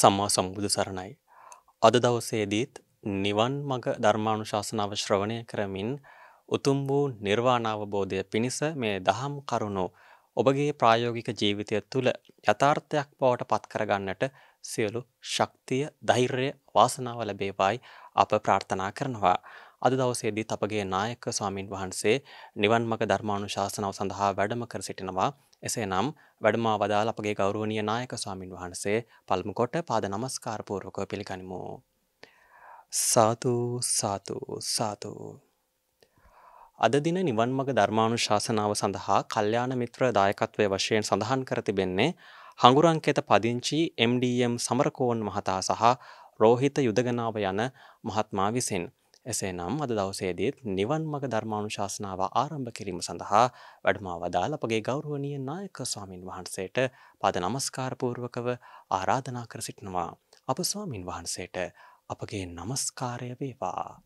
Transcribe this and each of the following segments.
සම්මා සම්බුදු සරණයි. අද දවසේදීත් නිවන් මඟ ධර්මානුශාසනාව ශ්‍රවණය කරමින් උතුම් වූ නිර්වාණ අවබෝධය පිණිස මේ දහම් කරුණු ඔබගේ ප්‍රායෝගික ජීවිතය තුළ යථාර්ථයක් බවට පත් කරගන්නට සියලු ශක්තිය, ධෛර්යය, වාසනාව ලැබේවායි අප ප්‍රාර්ථනා කරනවා. අද දවසේදීත් අපගේ නායක ස්වාමින් වහන්සේ නිවන් මඟ ධර්මානුශාසනාව සඳහා වැඩම කර සිටිනවා. එසේනම් වැඩමා වදාළ අපගේ ගෞරවනීය නායක ස්වාමින් වහන්සේ පළමු කොට පාද නමස්කාර පූර්වකව පිළිගනිමු. සාදු සාදු සාදු. අද දින නිවන් මඟ ධර්මානුශාසනාව සඳහා කල්යාණ මිත්‍ර දායකත්වය වශයෙන් සඳහන් කර තිබෙන්නේ හඟුරංකෙත පදිංචි MDM සමරකෝන් මහතා සහ රෝහිත යුදගනාව යන මහත්මා විසින්. එසේනම් අද දවසේදීත් නිවන් මඟ ධර්මානුශාසනාව ආරම්භ කිරීම සඳහා වැඩමා වදාළ අපගේ ගෞරවනීය නායක ස්වාමින් වහන්සේට පාද නමස්කාර පූර්වකව ආරාධනා කර සිටිනවා. අප ස්වාමින් වහන්සේට අපගේ නමස්කාරය වේවා.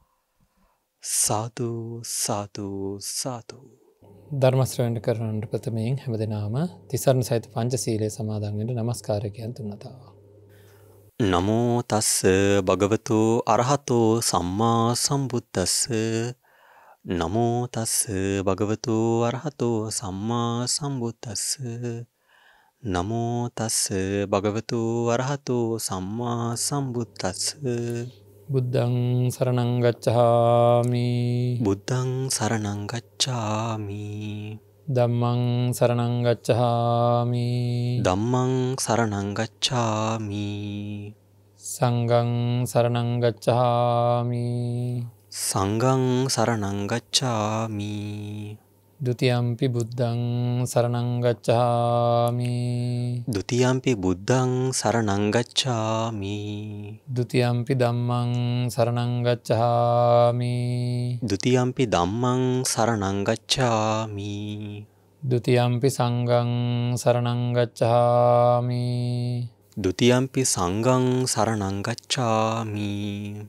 සාදු සාදු සාදු. ධර්මශ්‍රවණය කරන්නට ප්‍රථමයෙන් හැමදෙනාම තිසරණ සහිත පංචශීලයේ සමාදන් වෙන්න নমස්කාර කියන් තුනතාව. නමෝ තස්ස භගවතු අරහතෝ සම්මා සම්බුද්දස්ස. නමෝ තස්ස භගවතු අරහතෝ සම්මා සම්බුද්දස්ස. නමෝ තස්ස භගවතු අරහතෝ සම්මා සම්බුද්දස්ස. බුද්ධං සරණං ගච්ඡාමි. බුද්ධං සරණං ගච්ඡාමි ධම්මං සරණං ගච්ඡාමි. ධම්මං සරණං ගච්ඡාමි. සංඝං සරණං දෘතියම්පි බුද්ධං සරණංගච්ඡාමි දෘතියම්පි බුද්ධං සරණංගච්ඡාමි දෘතියම්පි දම්මං සරණංගච්ඡාමි දෘතියම්පි දම්මං සරණංගච්ඡාමි දෘතියම්පි සංගං සරණංගච්ඡාමි සරණං ගච්ඡාමි ဒ ුතියම්පි සංඝං සරණං ගච්ඡාමි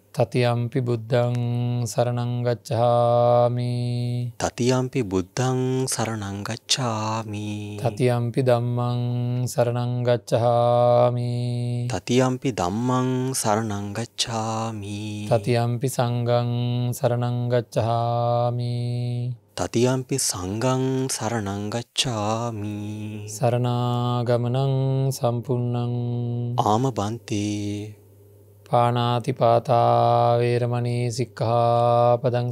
ဒ ුතියම්පි සංඝං සරණං ගච්ඡාමි. තතියම්පි බුද්ධං සරණං ගච්ඡාමි. තතියම්පි බුද්ධං සරණං ගච්ඡාමි. තතියම්පි ධම්මං සරණං ගච්ඡාමි. තතියම්පි ධම්මං සරණං ගච්ඡාමි. තතියම්පි සංඝං සරණං ගච්ඡාමි තතියම්පි සංඝං සරණං ගච්ඡාමි. සරණාගමනං සම්පූර්ණං ආම බන්තේ පානාති පාතා වේරමණී සික්ඛාපදං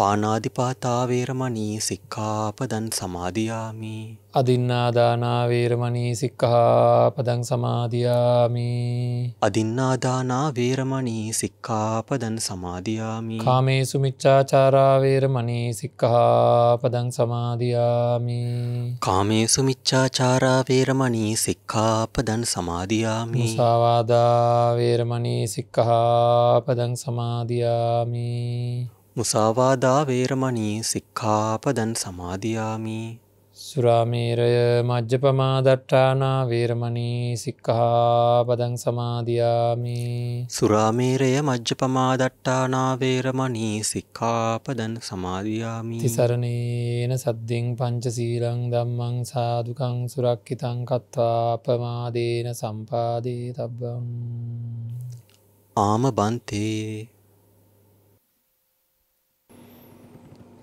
සමාදියාමි පානාදිපාතා වේරමණී සික්ඛාපදං සමාදියාමි. අදින්නාදානා වේරමණී සික්ඛාපදං සමාදියාමි. අදින්නාදානා වේරමණී සික්ඛාපදං සමාදියාමි. කාමේසු මිච්ඡාචාරා වේරමණී සික්ඛාපදං සමාදියාමි. කාමේසු මිච්ඡාචාරා වේරමණී සික්ඛාපදං සමාදියාමි. මුසාවාදා වේරමණී සික්ඛාපදං සමාදියාමි මුසාවාදා වේරමණී සික්ඛාපදං සමාදියාමි. සුරාමේරය මජ්ජපමා දට්ඨානා වේරමණී සික්ඛාපදං සමාදියාමි. සුරාමේරය මජ්ජපමා දට්ඨානා වේරමණී සික්ඛාපදං සමාදියාමි. තිසරණේන සද්දෙන් පංචශීලං ධම්මං සාදුකං සුරක්ෂිතං කତ୍වා අපමාදේන සම්පාදේ තබ්බං ආම බන්තේ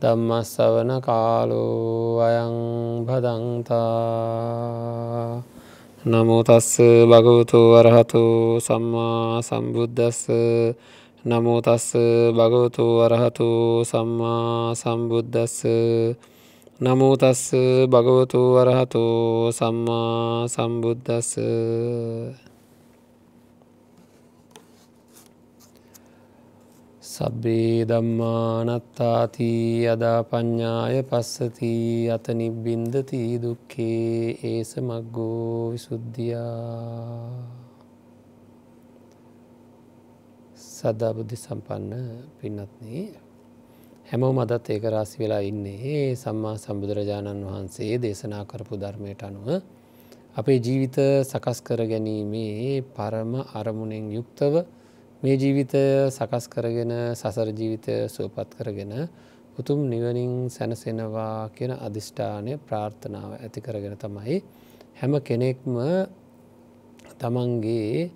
ධම්මස්සවන කාලෝ අයං භදන්තා. නමුතස්ස භගවතු වරහතු සම්මා සම්බුද්ධස්ස නමුතස්ස භගවතු වරහතු සම්මා සම්බුද්ධස්ස නමුතස්ස භගවතු වරහතු සම්මා සම්බුද්ධස්ස සබ්බේ දම්මානත්තාති අදා පඤ්ඥාය පස්සති අත නිබ්බින්දති දුක්කේ ඒස මක්ගෝ විසුද්ධියා. සද්ධා බුද්ධි සම්පන්න පින්නත්න හැමෝ මදත් ඒක රාසි වෙලා ඉන්නේ සම්මා සම්බුදුරජාණන් වහන්සේ දේශනා කරපු ධර්මයට අනුව. අපේ ජීවිත සකස් කර ගැනීමේ පරම අරමුණෙන් යුක්තව මේ ජීවිතය සකස් කරගෙන සසර ජීවිතය සුවපත් කරගෙන උතුම් නිවනින් සැනසෙනවා කියන අධිෂ්ඨානය ප්‍රාර්ථනාව ඇති කරගෙන තමයි හැම කෙනෙක්ම තමන්ගේ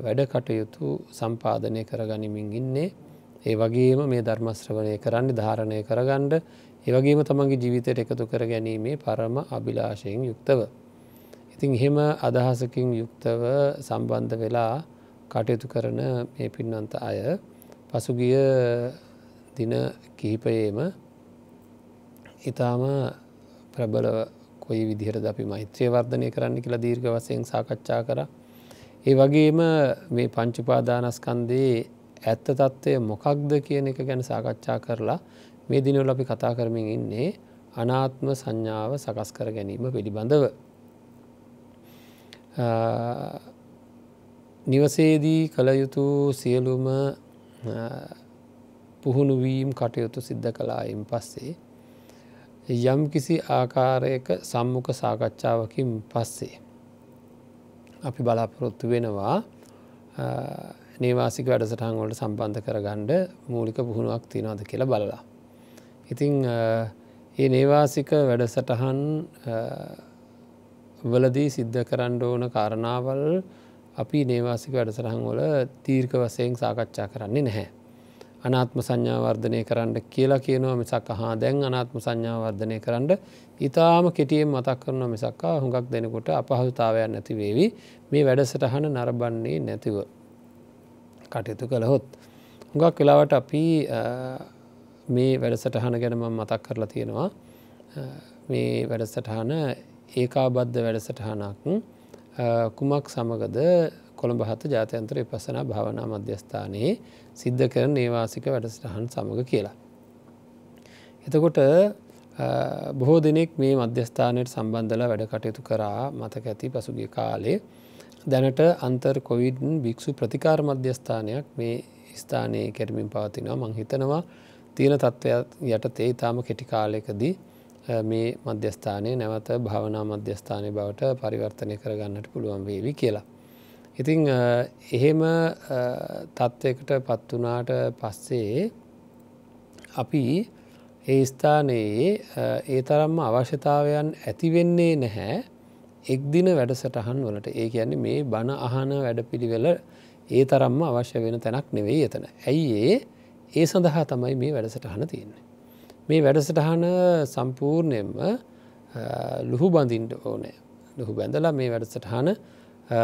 වැඩ කටයුතු සම්පාධනය කරගනිමින් ඉන්නේ ඒ වගේම මේ ධර්මශ්‍රවනය කරන්න ධාරණය කරගණ්ඩ ඒවගේම තමන්ගේ ජීවිතයට එකතු කර ගැනීමේ පරම අභිලාශයෙන් යුක්තව. ඉතින් එහෙම අදහසකින් යුක්තව සම්බන්ධ වෙලා කටයුතු කරන මේ පින්නන්ත අය පසුගිය දින කිහිපයේම ඉතාම ප්‍රබලව කොයි විදිහට අපි මෛත්‍රය වර්ධනය කරන්න කියලා දීර්ඝ වසයෙන් සාකච්ඡා කර. ඒ වගේම මේ පංචුපාදානස්කන්දේ ඇත්ත තත්ත්වය මොකක්ද කියන එක ගැන සාකච්ඡා කරලා මේ දිනවල අපි කතා කරමින් ඉන්නේ අනාත්ම සංඥාව සකස් කර ගැනීම පිළිබඳව. නිවසේදී කළ යුතු සියලුම පුහුණුවීම් කටයුතු සිද්ධ කලායින් පස්සේ. යම් කිසි ආකාරයක සම්මුඛ සාකච්ඡාවකින් පස්සේ. අපි බලාපොරොත්තු වෙනවා නේවාසික වැඩසටහන් වලට සම්බන්ධ කරගණ්ඩ මූලික පුහුණුවක් තියෙනවාද කියලා බලලා. ඉතිං ඒ නේවාසික වැඩසටහන් වලදී සිද්ධ කරන්න ඕන කාරණාවල් අපි නේවාසික වැඩසටහන් වල තීර්ක වසයෙන් සාකච්ඡා කරන්නේ නැහැ. අනාත්ම සංඥාවර්ධනය කරන්න කියලා කියනවා මිසක් හා දැන් අනාත්ම සංඥාවර්ධනය කරන්න ඉතාම කෙටියෙන් මතක් කරන මිසක්කා හුඟක් දෙනකොට අපහසුතාවයක් නැතිවේවි මේ වැඩසටහන නරබන්නේ නැතිව කටයුතු කළහොත්. හුඟක් වෙලාවට අපි මේ වැඩසටහන ගැනම මතක් කරලා තියෙනවා මේ වැඩසටහන ඒකාබද්ධ වැඩසටහනක් කුමක් සමගද කොළඹ හත ජාතයන්තර පසනා භාවනා මධ්‍යස්ථානයේ සිද්ධ කරන ඒවාසික වැඩසටහන් සමඟ කියලා. එතකොට බොහෝ දෙනෙක් මේ මධ්‍යස්ථානයට සම්බන්ධල වැඩ කටයුතු කරා මතක ඇති පසුගිය කාලේ දැනට අන්තර් කොවිඩ්න් භික්‍ෂු ප්‍රතිකාර මධ්‍යස්ථානයක් මේ ස්ථානයේ කැරමින් පවතිනවා මං හිතනවා තියෙන තත්ත්වයක් යටතේ ඉතාම කෙටි කාලයකදී මේ මධ්‍යස්ථානය නැවත භාවනා මධ්‍යස්ථානය බවට පරිවර්තනය කරගන්නට පුළුවන් වේවි කියලා. ඉතිං එහෙම තත්ත්වයකට පත්වනාට පස්සේ අපි ඒ ස්ථානයේ ඒ තරම්ම අවශ්‍යතාවයන් ඇතිවෙන්නේ නැහැ එක්දින වැඩසටහන් වලට ඒ කියන්නේ මේ බණ අහන වැඩ පිළිවෙල ඒ තරම්ම අවශ්‍ය වෙන තැනක් නෙවෙයි එතන. ඇයි ඒ ඒ සඳහා තමයි මේ වැඩසටහන තියන්නේ. මේ වැඩසටහන සම්පූර්ණයෙන්ම ලුහු බඳින්ට ඕනෑ ලුහු බැඳලා මේ වැඩසටහන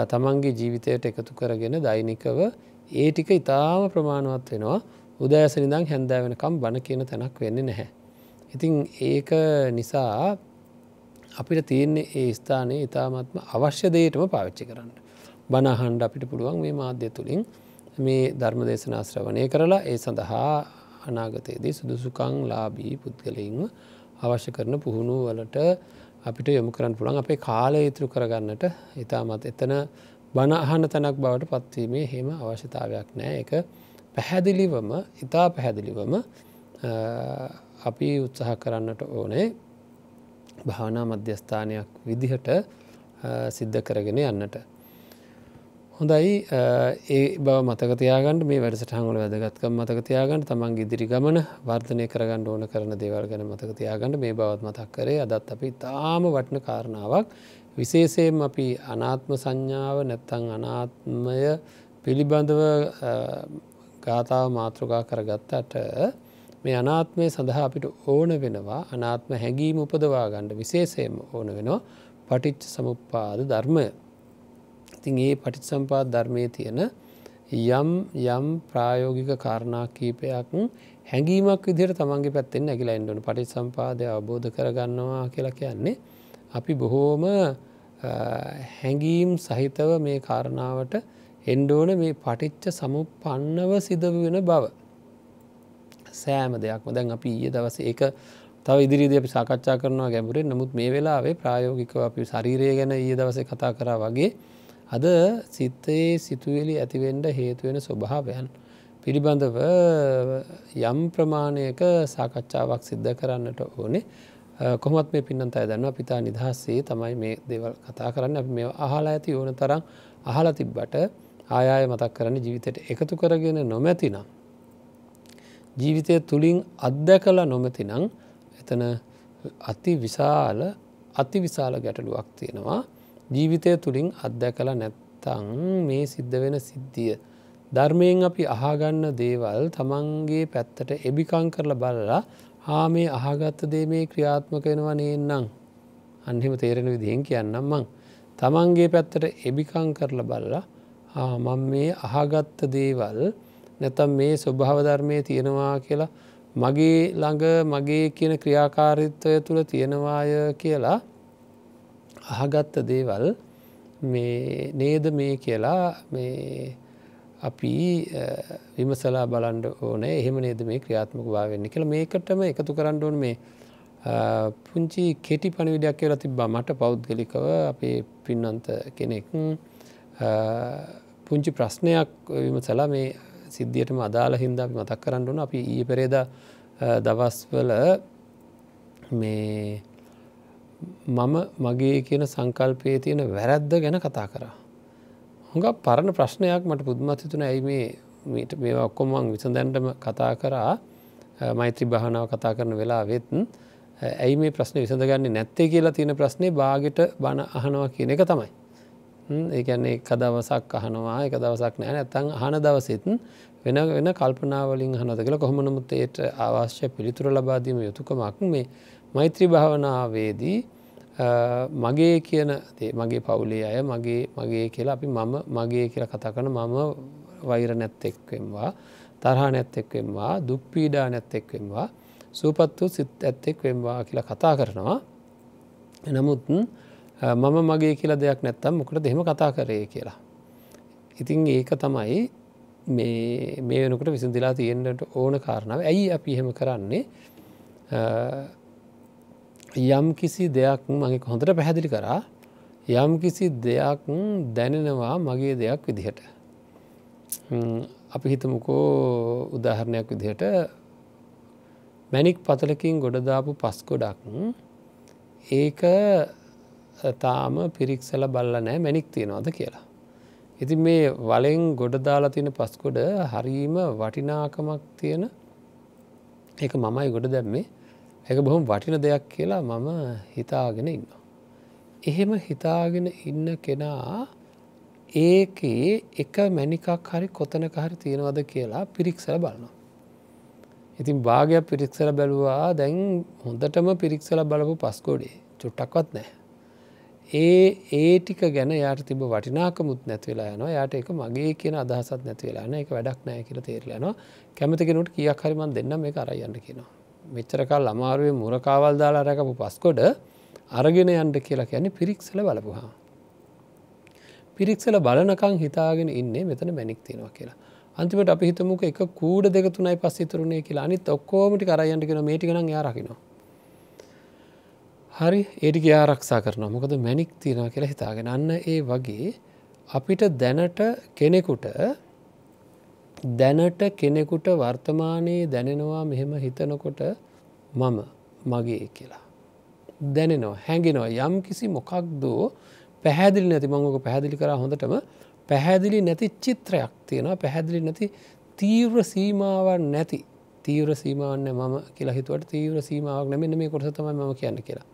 තමන්ගේ ජීවිතයට එකතු කරගෙන දෛනිකව ඒ ටික ඉතාම ප්‍රමාණවත් වෙනවා උදෑසනිදං හැන්දෑ වෙනකම් බණ කියන තැනක් වෙන්න නැහැ. ඉතිං ඒක නිසා අපිට තියෙන්නේ ඒ ස්ථානයේ ඉතාමත්ම අවශ්‍ය දේටම පාවිච්චි කරන්න. බණහන්ඩ අපිට පුළුවන් මේ මාධ්‍ය තුළින් මේ ධර්ම දේශනා ශ්‍රවණය කරලා ඒ සඳහා අනාගතයේදී සුදුසුකං ලාබී පුද්ගලයින්ව අවශ්‍ය කරන පුහුණු වලට අපිට යොමු කරන්න පුළන් අපේ කාලය ඉතුරු කරගන්නට ඉතාමත් එතන බණ අහන තැනක් බවට පත්වීමේ හෙම අවශ්‍යතාවයක් නෑ එක පැහැදිලිවම ඉතා පැහැදිලිවම අපි උත්සාහ කරන්නට ඕනේ භාවනා මධ්‍යස්ථානයක් විදිහට සිද්ධ කරගෙන යන්නට. හොඳයි. ඒ බව මතකතියාගන්න මේ වැඩසටහංගල වැදගත්කම් මතකතියාගන්න තමන් ඉදිරි ගමන වර්ධනය කරගන්න ඕන කරන දේවල් ගැන මතකතියාගන්න මේ බවත් මතක් කරේ. අදත් අපි තාම වටන කාරණාවක්. විශේෂයෙන් අපි අනාත්ම සංඥාව නැත්තං අනාත්මය පිළිබඳව ගාථාව මාතෘකා කරගත්තට මේ අනාත්මය සඳහා අපිට ඕන වෙනවා අනාත්ම හැඟීම උපදවා ගණ්ඩ විශේෂයෙන් ඕන වෙනවා පටිච්ච සමුප්පාද ධර්මය. ඉතින් ඒ පටිසම්පාත් ධර්මය තියෙන යම් යම් ප්‍රායෝගික කාරණා කීපයක් හැඟීමක් විදිහට තමන්ගේ පැත්තෙන් ඇගිලා එන්ඩුවන පටි සම්පාදය අවබෝධ කරගන්නවා කියලා කියන්නේ අපි බොහෝම හැඟීම් සහිතව මේ කාරණාවට එන්ඩෝන මේ පටිච්ච සමුපන්නව සිදවෙන බව. සෑම දෙයක්ම. දැන් අපි ඊය දවස ඒක තව ඉදිරිදි අපි සාකච්ඡා කරනවා ගැඹුරේ නමුත් මේ වෙලාවේ ප්‍රායෝගිකව අපි ශරීරය ගැන ඊය දවස කතා කරා වගේ අද සිත්තයේ සිතුවෙලි ඇතිවෙන්ඩ හේතුවෙන ස්වභාවයන්. පිළිබඳව යම් ප්‍රමාණයක සාකච්ඡාවක් සිද්ධ කරන්නට ඕනේ. කොමත් මේ පින්නන්ත දන්නවා පිතා නිදහස්සේ තමයි මේ දෙවල් කතා කරන්න. අප මේ අහලා ඇති ඕන තරම් අහලා තිබ්බට ආයාය මතක් කරන්න ජීවිතයට එකතු කරගෙන නොමැතිනම්. ජීවිතය තුළින් අත්දැකල නොමැතිනං එතන අති විශාල අති විශාල ගැටලුවක් තියෙනවා. ජීවිතය තුළින් අත්දැකල නැත්තං මේ සිද්ධ වෙන සිද්ධිය. ධර්මයෙන් අපි අහගන්න දේවල් තමන්ගේ පැත්තට එබිකං කරල බලලා හා මේ අහගත්ත දේ මේ ක්‍රියාත්මක වෙනවා නේන්නම් අන්හෙම තේරෙන විදිහෙන් කියන්නම් මං තමන්ගේ පැත්තට එබිකං කරල බලලා මං මේ අහගත්ත දේවල් නැතම් මේ ස්වභාව ධර්මය තියෙනවා කියලා මගේ ළඟ මගේ කියන ක්‍රියාකාරිත්වය තුළ තියෙනවාය කියලා අහගත්ත දේවල් මේ නේද මේ කියලා මේ අපි විමසලා බලන්ඩ ඕන. එහෙම නේද මේ ක්‍රියාත්මක භාවෙන්නේ කියල. මේකටම එකතු කරන්න ඕන මේ පුංචි කෙටි පණවිඩයක් කියලා තිබ්බා මට පෞද්ගලිකව අපේ පින්නන්ත කෙනෙක්. පුංචි ප්‍රශ්නයක් විමසලා මේ සිද්ධියටම අදාළ හින්ද අපි මතක් කරන්න ඕන. අපි ඊ පෙරේද දවස්වල මේ මම මගේ කියන සංකල්පය තියෙන වැරැද්ද ගැන කතා කරා. හොඟ පරණ ප්‍රශ්නයක් මට පුද්මත් හිතුන ඇයි මේ මීට මේ ඔක්කොමං විසඳැන්ටම කතා කරා? මෛත්‍රී භානාව කතා කරන වෙලා වෙත්න් ඇයි මේ ප්‍රශ්න විසඳගන්නේ නැත්තේ කියලා තියෙන ප්‍රශ්නය බාගට බණ අහනවා කියන එක තමයි. ඒකන්නේ එක දවසක් අහනවා එක දවසක් නෑ නැත්තං අහන දවසෙතන් වෙන වෙන කල්පනාවලින් හනද කියලා කොහොමනමුත් ඒට අවශ්‍ය පිළිතුර ලබාදීම යුතුකමක් මේ මෛත්‍රී භාවනාවේදී මගේ කියන මගේ පවුලේ අය මගේ මගේ කියලා අපි මම මගේ කියලා කතා කන මම වෛර නැත්තෙක්වෙන්වා තරහා නැත්තෙක්වෙන්වා දුක්පීඩා නැත්තෙක්වෙන්වා සූපත් වූ සිත් ඇත්තෙක් වෙන්වා කියලා කතා කරනවා. නමුත් මම මගේ කියලා දෙයක් නැත්තම් මොකට දෙහෙම කතා කරේ කියලා. ඉතින් ඒක තමයි මේ වෙනකට විසඳලා තියෙන්ට ඕන කාරණාව. ඇයි අපි එහෙම කරන්නේ? යම් කිසි දෙයක් මගේ හොඳට පැහැදිලි කරා යම් කිසි දෙයක් දැනෙනවා මගේ දෙයක් විදිහට. අපි හිතමුකෝ උදාහරණයක් විදිහට මැනික් පතලකින් ගොඩදාපු පස් ගොඩක් ඒක තාම පිරික්සල බල්ල නෑ මැනික් තියෙනවාද කියලා. ඉති මේ වලෙන් ගොඩදාලා තියෙන පස්කොඩ හරීම වටිනාකමක් තියෙන එක මමයි ගොඩ දැම්මේ එක බොහොම වටින දෙයක් කියලා මම හිතාගෙන ඉන්න. එහෙම හිතාගෙන ඉන්න කෙනා ඒකේ එක මැනිකක් හරි කොතනක හරි තියෙනවද කියලා පිරික්සල බලනවා. ඉතින් භාගයක් පිරික්සල බැලුවා දැන් හොඳටම පිරික්සල බලපු පස්කෝඩේ චුට්ටක්වත් නෑ. ඒ ඒ ටික ගැන යාට තිබ වටිනාකමුත් නැතිවෙලා යන යායට එක මගේ කියන අදහසත් නැතිවෙලාන එක වැඩක් නෑ කියල තේරලයනවා කැමතිකෙනුට කියක් හරිමන් දෙන්න මේ කරයන්න කියනවා. මෙච්චරකල් අමාරුවේ මුරකාවල් දාලා රැකපු පස්කොඩ අරගෙන යන්ට කියලා කියන්නේ පිරික්සල බලපුහා. පිරික්සල බලනකං හිතාගෙන ඉන්නේ මෙතන මැනික් තියෙනවා කියලා. අන්තිමට අපි හිතමුක එක කූඩ දෙක තුනයි පස්සිතුරුණේ කියලා අනිත් ඔක්කෝමටි කරයන්ට කියෙන මේටිකන යාරකිනවා. හරි ඒටික ආරක්ෂා කරනවා මොකද මැනික් තියෙනවා කියලා හිතාගෙන අන්න ඒ වගේ අපිට දැනට කෙනෙකුට දැනට කෙනෙකුට වර්තමානයේ දැනෙනවා මෙහෙම හිතනකොට මම මගේ කියලා. දැනෙනවා හැඟෙනවා යම් කිසි මොකක්දෝ පැහැදිලි නැති මංගක පැහැදිලි කර හොඳටම පැහැදිලි නැති චිත්‍රයක් තියෙනවා පැහැදිලි නැති තීව්‍ර සීමාවන් නැති තීව්‍ර සීමාවන්න මම කියලා හිතුවට තීව්‍ර සීමාවක් නැමෙන මේ කොටස තමයි ම කියන්න කියලා.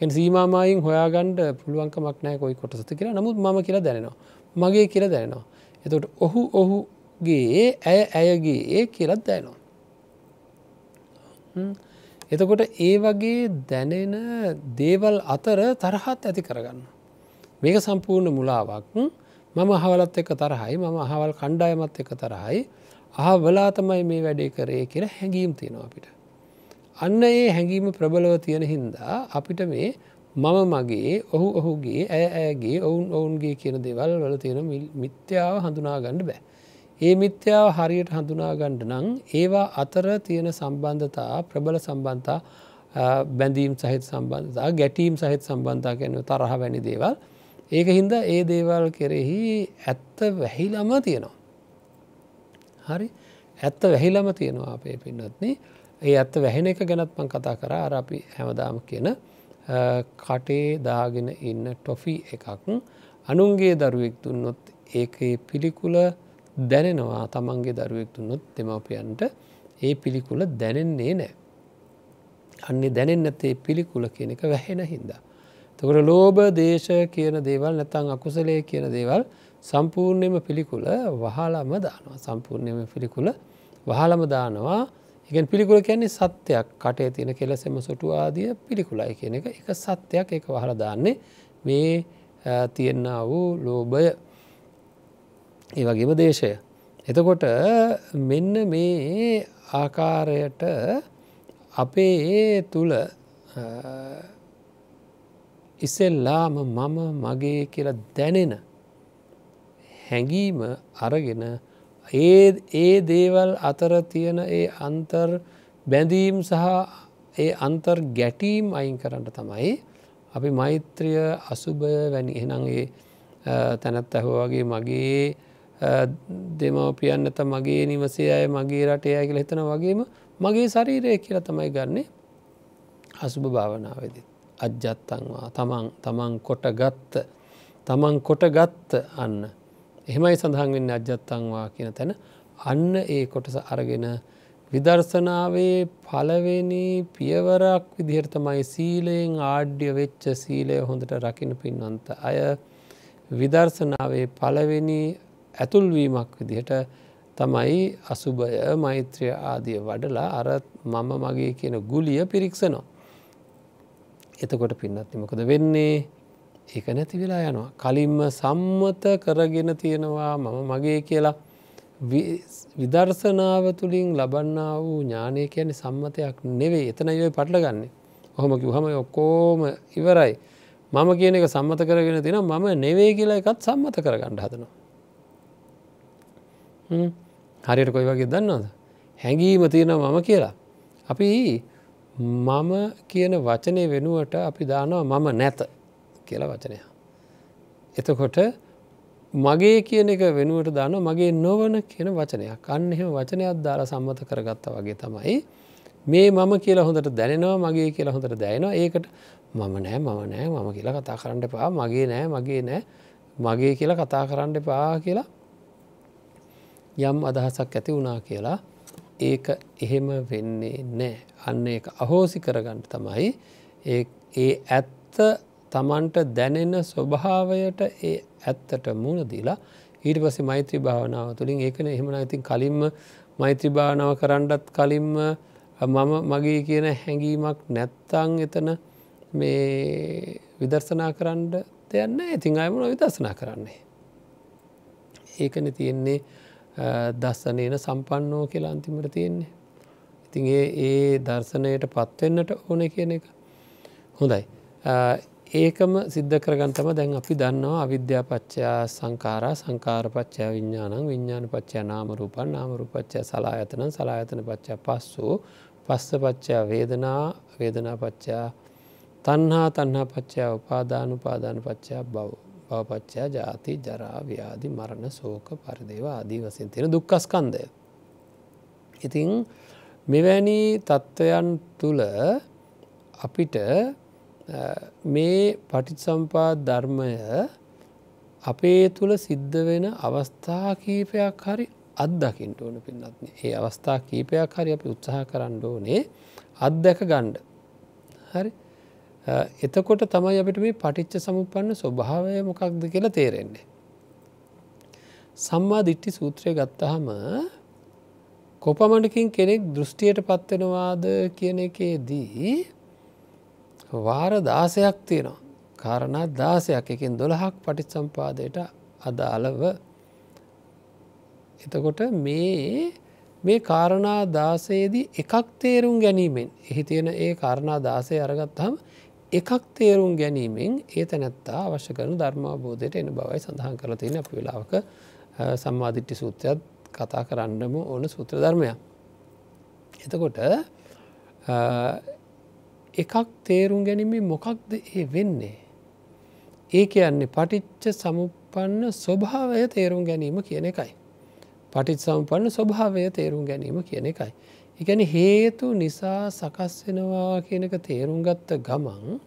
සීමාමායින් හොයාගණ්ඩ පුළුවන්කමක් නෑ කොයි කොටසත කියලා නමුත් ම කියලා දැනෙනවා. මගේ කියලා දැනෙනවා. එතට ඔහු ඔහුගේ ඇය ඇයගේ ඒ කියලත් දැනවා. එතකොට ඒ වගේ දැනෙන දේවල් අතර තරහත් ඇති කරගන්න. මේක සම්පූර්ණ මුලාවක් මම අහවලත් එක තරහයි මම අහවල් කණ්ඩායමත් එක තරහයි අහවලා තමයි මේ වැඩේ කරේ කියල හැඟීම් තියෙනවා අපිට. අන්න ඒ හැඟීම ප්‍රබලව තියෙන හින්දා අපිට මේ මම මගේ ඔහු ඔහුගේ ඇය ඇයගේ ඔවුන් ඔවුන්ගේ කියන දෙවල් වල තියෙන මිත්‍යාව හඳුනාගණ්ඩ බෑ. ඒ මිත්‍යාව හරියට හඳුනාගණ්ඩ නං ඒවා අතර තියෙන සම්බන්ධතා ප්‍රබල සම්බන්ධතා බැඳීම් සහිත සම්බන්ධතා ගැටීම් සහිත සම්බන්ධතා කියන තරහ වැනි දේවල් ඒක හින්ද ඒ දේවල් කෙරෙහි ඇත්ත වැහිලම තියෙනවා. හරි ඇත්ත වැහිලම තියෙනවා අපේ පින්නත්න ඒ ඇත්ත වැහෙන එක ගැනත්මන් කතා කර අර අපි හැමදාම කියන කටේ දාගෙන ඉන්න ටොෆි එකක් අනුන්ගේ දරුවෙක් දුන්නොත් ඒකේ පිළිකුල දැනෙනවා තමන්ගේ දරුවෙක් දුන්නොත් දෙමවපියන්ට ඒ පිළිකුල දැනෙන්නේ නෑ. අන්නේ දැනෙන් නැතේ පිළිකුල කියන එක වැහෙන හින්දා. තකට ලෝබ දේශ කියන දේවල් නැතං අකුසලේ කියන දේවල් සම්පූර්ණයම පිළිකුල වහලම දානවා සම්පූර්ණයම පිළිකුල වහලම දානවා ඉගන් පිළිකුල කියන්නේ සත්‍යයක්. කටේ තියෙන කෙලෙසෙම සොටු ආදිය පිළිකුලයි කියන එක. එක සත්‍යයක්. එක වහල දාන්නේ මේ තියෙන්න වූ ලෝභය. ඒ වගේම දේශය. එතකොට මෙන්න මේ ආකාරයට අපේ තුළ ඉස්සෙල්ලාම මම මගේ කියලා දැනෙන හැඟීම අරගෙන ඒ ඒ දේවල් අතර තියෙන ඒ අන්තර් බැඳීම් සහ ඒ අන්තර් ගැටීම් අයින් කරන්න තමයි අපි මෛත්‍රිය අසුභය වැනි එනගේ තැනත් ඇහෝ වගේ මගේ දෙමවපියන් ඇත මගේ නිවසේ අය මගේ රටේ අය කියල හිතන වගේම මගේ ශරීරය කියලා තමයි ගන්නේ අසුභ භාවනාවේදී. අජ්ජත්තන්වා තමන් තමන් කොට ගත්ත තමන් කොට ගත්ත අන්න එහෙමයි සඳහන් වෙන්න අජ්ජත්තන්වා කියන තැන අන්න ඒ කොටස අරගෙන විදර්ශනාවේ පලවෙනි පියවරක් විදිහට තමයි සීලයෙන් ආඩ්‍ය වෙච්ච සීලය හොඳට රකින පින්වන්ත අය විදර්ශනාවේ පලවෙනි ඇතුල්වීමක් විදිහට තමයි අසුභය මෛත්‍රිය ආදිය වඩලා අර මම මගේ කියන ගුලිය පිරික්සනවා. එතකොට පින්නත් මොකද වෙන්නේ ඒක නැති වෙලා යනවා. කලින්ම සම්මත කරගෙන තියෙනවා මම මගේ කියලා විදර්ශනාව තුළින් ලබන්නා වූ ඥානය කියන්නේ සම්මතයක් නෙවෙයි එතන යොයි පටලගන්නේ. ඔහොම කිව්හම ඔක්කෝම ඉවරයි. මම කියන එක සම්මත කරගෙන තින මම නෙවේ කියලා එකත් සම්මත කරගන්න හදනවා. හරියට කොයි වගේ දන්නවද. හැඟීම තියෙන මම කියලා. අපි මම කියන වචනය වෙනුවට අපි දානවා මම නැත කියලා වචනය. එතකොට මගේ කියන එක වෙනුවට දාන මගේ නොවන කියන වචනයක්. අන්න එහෙම වචනයක් දාලා සම්මත කරගත්ත වගේ තමයි මේ මම කියලා හොඳට දැනෙනවා මගේ කියලා හොඳට දැයනවා ඒකට මම නෑ මම නෑ මම කියලා කතා කරන්න පා මගේ නෑ මගේ නෑ මගේ කියලා කතා කරන්න පා කියලා යම් අදහසක් ඇති වුණා කියලා ඒක එහෙම වෙන්නේ නෑ. අන්න එක අහෝසි කරගන්න තමයි ඒ ඇත්ත තමන්ට දැනෙන ස්වභාවයට ඒ ඇත්තට මුණ දීලා ඊට පස්සේ මෛත්‍රී භාවනාව තුළින් ඒකන එහෙමන ඉතින් කලින්ම මෛත්‍රී භාවනාව කරන්නටත් කලින්ම මම මගේ කියන හැඟීමක් නැත්තං එතන මේ විදර්ශනා කරන්න දෙයන්න ඉතින් අයමුණ විදර්ශනා කරන්නේ. ඒකන තියෙන්නේ දස්සනයන සම්පන්නෝ කියලා අන්තිමට තියෙන්නේ. ඉතින් ඒ ඒ දර්ශනයට පත්වෙන්නට ඕන කියන එක හොඳයි. ඒකම සිද්ධ කරගන්තම දැන් අපි දන්නවා අවිද්‍යාපච්චයා සංකාරා සංකාරපච්චා විඤ්ඥානං විඤ්ඥාන පච්චා නාමරූපන් නාමරූපච්චා සලායතන සලායතන පච්චා පස්සු පස්ස පච්චා වේදනා වේදනා පච්චා තන්හා තන්හා පච්චා උපාදානු පාදාන පච්චා බව භවපච්චා ජාති ජරාව්‍යාදි මරණ සෝක පරිදේව ආදී වසින් තියෙන දුක්කස්කන්දය. ඉතිං මෙවැනි තත්ත්වයන් තුළ අපිට මේ පටිත්සම්පාත් ධර්මය අපේ තුළ සිද්ධ වෙන අවස්ථා කීපයක් හරි අත්දකිින්ට ඕන පින්නත්න ඒ අවස්ථා කීපයක් හරි අපි උත්සාහ කරන්න ඕනේ අත්දැක ගණ්ඩ හරි? එතකොට තමයි අපිට මේ පටිච්ච සමුපන්න ස්වභාවය මොකක්ද කියලා තේරෙන්නේ. සම්මා දිට්ටි සූත්‍රය ගත්තහම කොපමණකින් කෙනෙක් දෘෂ්ටියට පත්වෙනවාද කියන එකේදී වාර දාසයක් තියෙනවා. කාරණා දාසයක් එකින් දොළහක් පටිත් සම්පාදයට අදාළව එතකොට මේ මේ කාරණා දාසයේදී එකක් තේරුම් ගැනීමෙන් එහි තියෙන ඒ කාරණා දාසය අරගත්හම එකක් තේරුම් ගැනීමෙන් ඒ තැනැත්තා අවශ්‍ය කරන ධර්මාබෝධයට එන බවයි සඳහන් කර තියෙන අප වෙලාවක සම්මාධිට්ටි සූත්‍රයක් කතා කරන්නම ඕන සූත්‍ර ධර්මයක්. එතකොට එකක් තේරුම් ගැනීමේ මොකක්ද ඒ වෙන්නේ. ඒ කියන්නේ පටිච්ච සමුපන්න ස්වභාවය තේරුම් ගැනීම කියන එකයි. පටිච් සම්පන්න ස්වභාවය තේරුම් ගැනීම කියන එකයි. එකැන හේතු නිසා සකස් වෙනවා කියනක තේරුම් ගත්ත ගමන්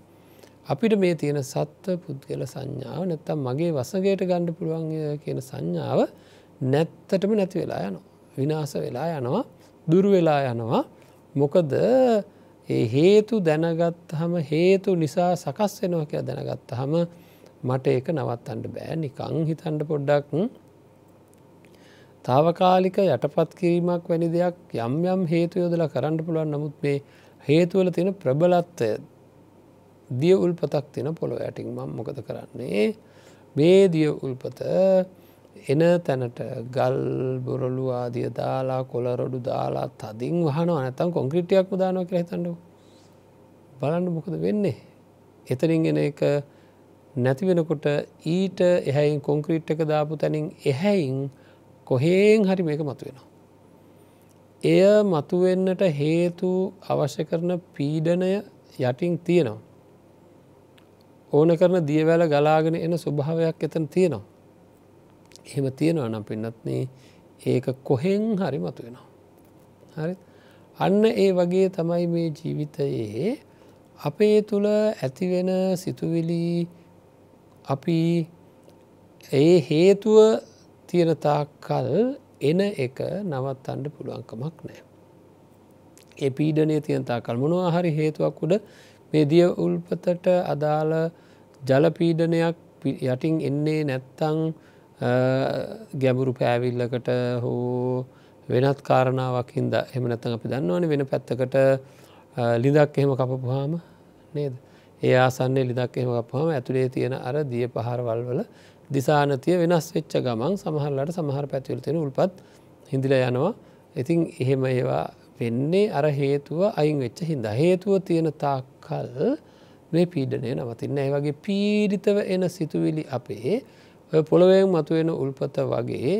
අපිට මේ තියෙන සත්ව පුද්ගල සංඥාව නැත්තම් මගේ වසගේට ගණ්ඩ පුළුවන් කියන සංඥාව නැත්තටම නැති වෙලා යනවා. විනාස වෙලා යනවා දුරු වෙලා යනවා මොකද ඒ හේතු දැනගත් හම හේතු නිසා සකස් වෙනවා කිය දැනගත්ත හම මට ඒක නවත්තන්ට බෑ. නිකං හිතන්ඩ පොඩ්ඩක්. තාවකාලික යටපත් කිරීමක් වැනි දෙයක් යම් යම් හේතු යොදලා කරන්න පුළුවන්. නමුත් මේ හේතුවල තියෙන ප්‍රබලත්වය දිය උල්පතක් තියෙන පොළො ඇටිං මම් මොකද කරන්නේ? මේ දිය උල්පත එන තැනට ගල් බොරලු ආදිය දාලා කොලරොඩු දාලා තදින් වහන අනතම් කොංක්‍රිටියක් දානව කර හිතන්නඩු බලන්න මොකද වෙන්නේ එතරින්ගෙන එක නැති වෙනකොට ඊට එහැයින් කොංක්‍රීට් එක දාපු තැනින් එහැයින් කොහේෙන් හරි මේක මතුවෙනවා. එය මතුවෙන්නට හේතු අවශ්‍ය කරන පීඩනය යටින් තියෙනවා. ඕන කරන දියවැල ගලාගෙන එන ස්වභාවයක් එතන තියෙනවා. එහෙම තියෙනවා නම් පින්නත්නේ ඒක කොහෙන් හරි මතුවෙනවා. හරි අන්න ඒ වගේ තමයි මේ ජීවිතයේ අපේ තුළ ඇතිවෙන සිතුවිලි අපි ඒ හේතුව තියෙනතාකල් එන එක නවත්තන්ඩ පුළුවන්කමක් නෑ. ඒ පීඩනය තියනතා කල් මොනවා හරි හේතුවක් උඩ මේ දිය උල්පතට අදාළ ජලපීඩනයක් යටින් එන්නේ නැත්තං ගැඹුරු පෑවිල්ලකට හෝ වෙනත් කාරණාවක් හින්ද එම නැතන් අපි දන්නවන වෙන පැත්තකට ලිදක් එහෙම කපපුහාම නේද. ඒ ආසන්නේ ලිදක් එහෙම කපහම ඇතුළේ තියෙන අර දිය පහරවල් වල දිසානතිය වෙනස් වෙච්ච ගමන් සමහරලට සමහර පැතිවල තියෙන උල්පත් හිදිල යනවා. ඉතින් එහෙම ඒවා වෙන්නේ අර හේතුව අයින් වෙච්ච හින්ද. හේතුව තියෙන තාක්කල් මේ පීඩනය නවතින්න. ඒ වගේ පීඩිතව එන සිතුවිලි අපේ පොළොවෙන් මතුවෙන උල්පත වගේ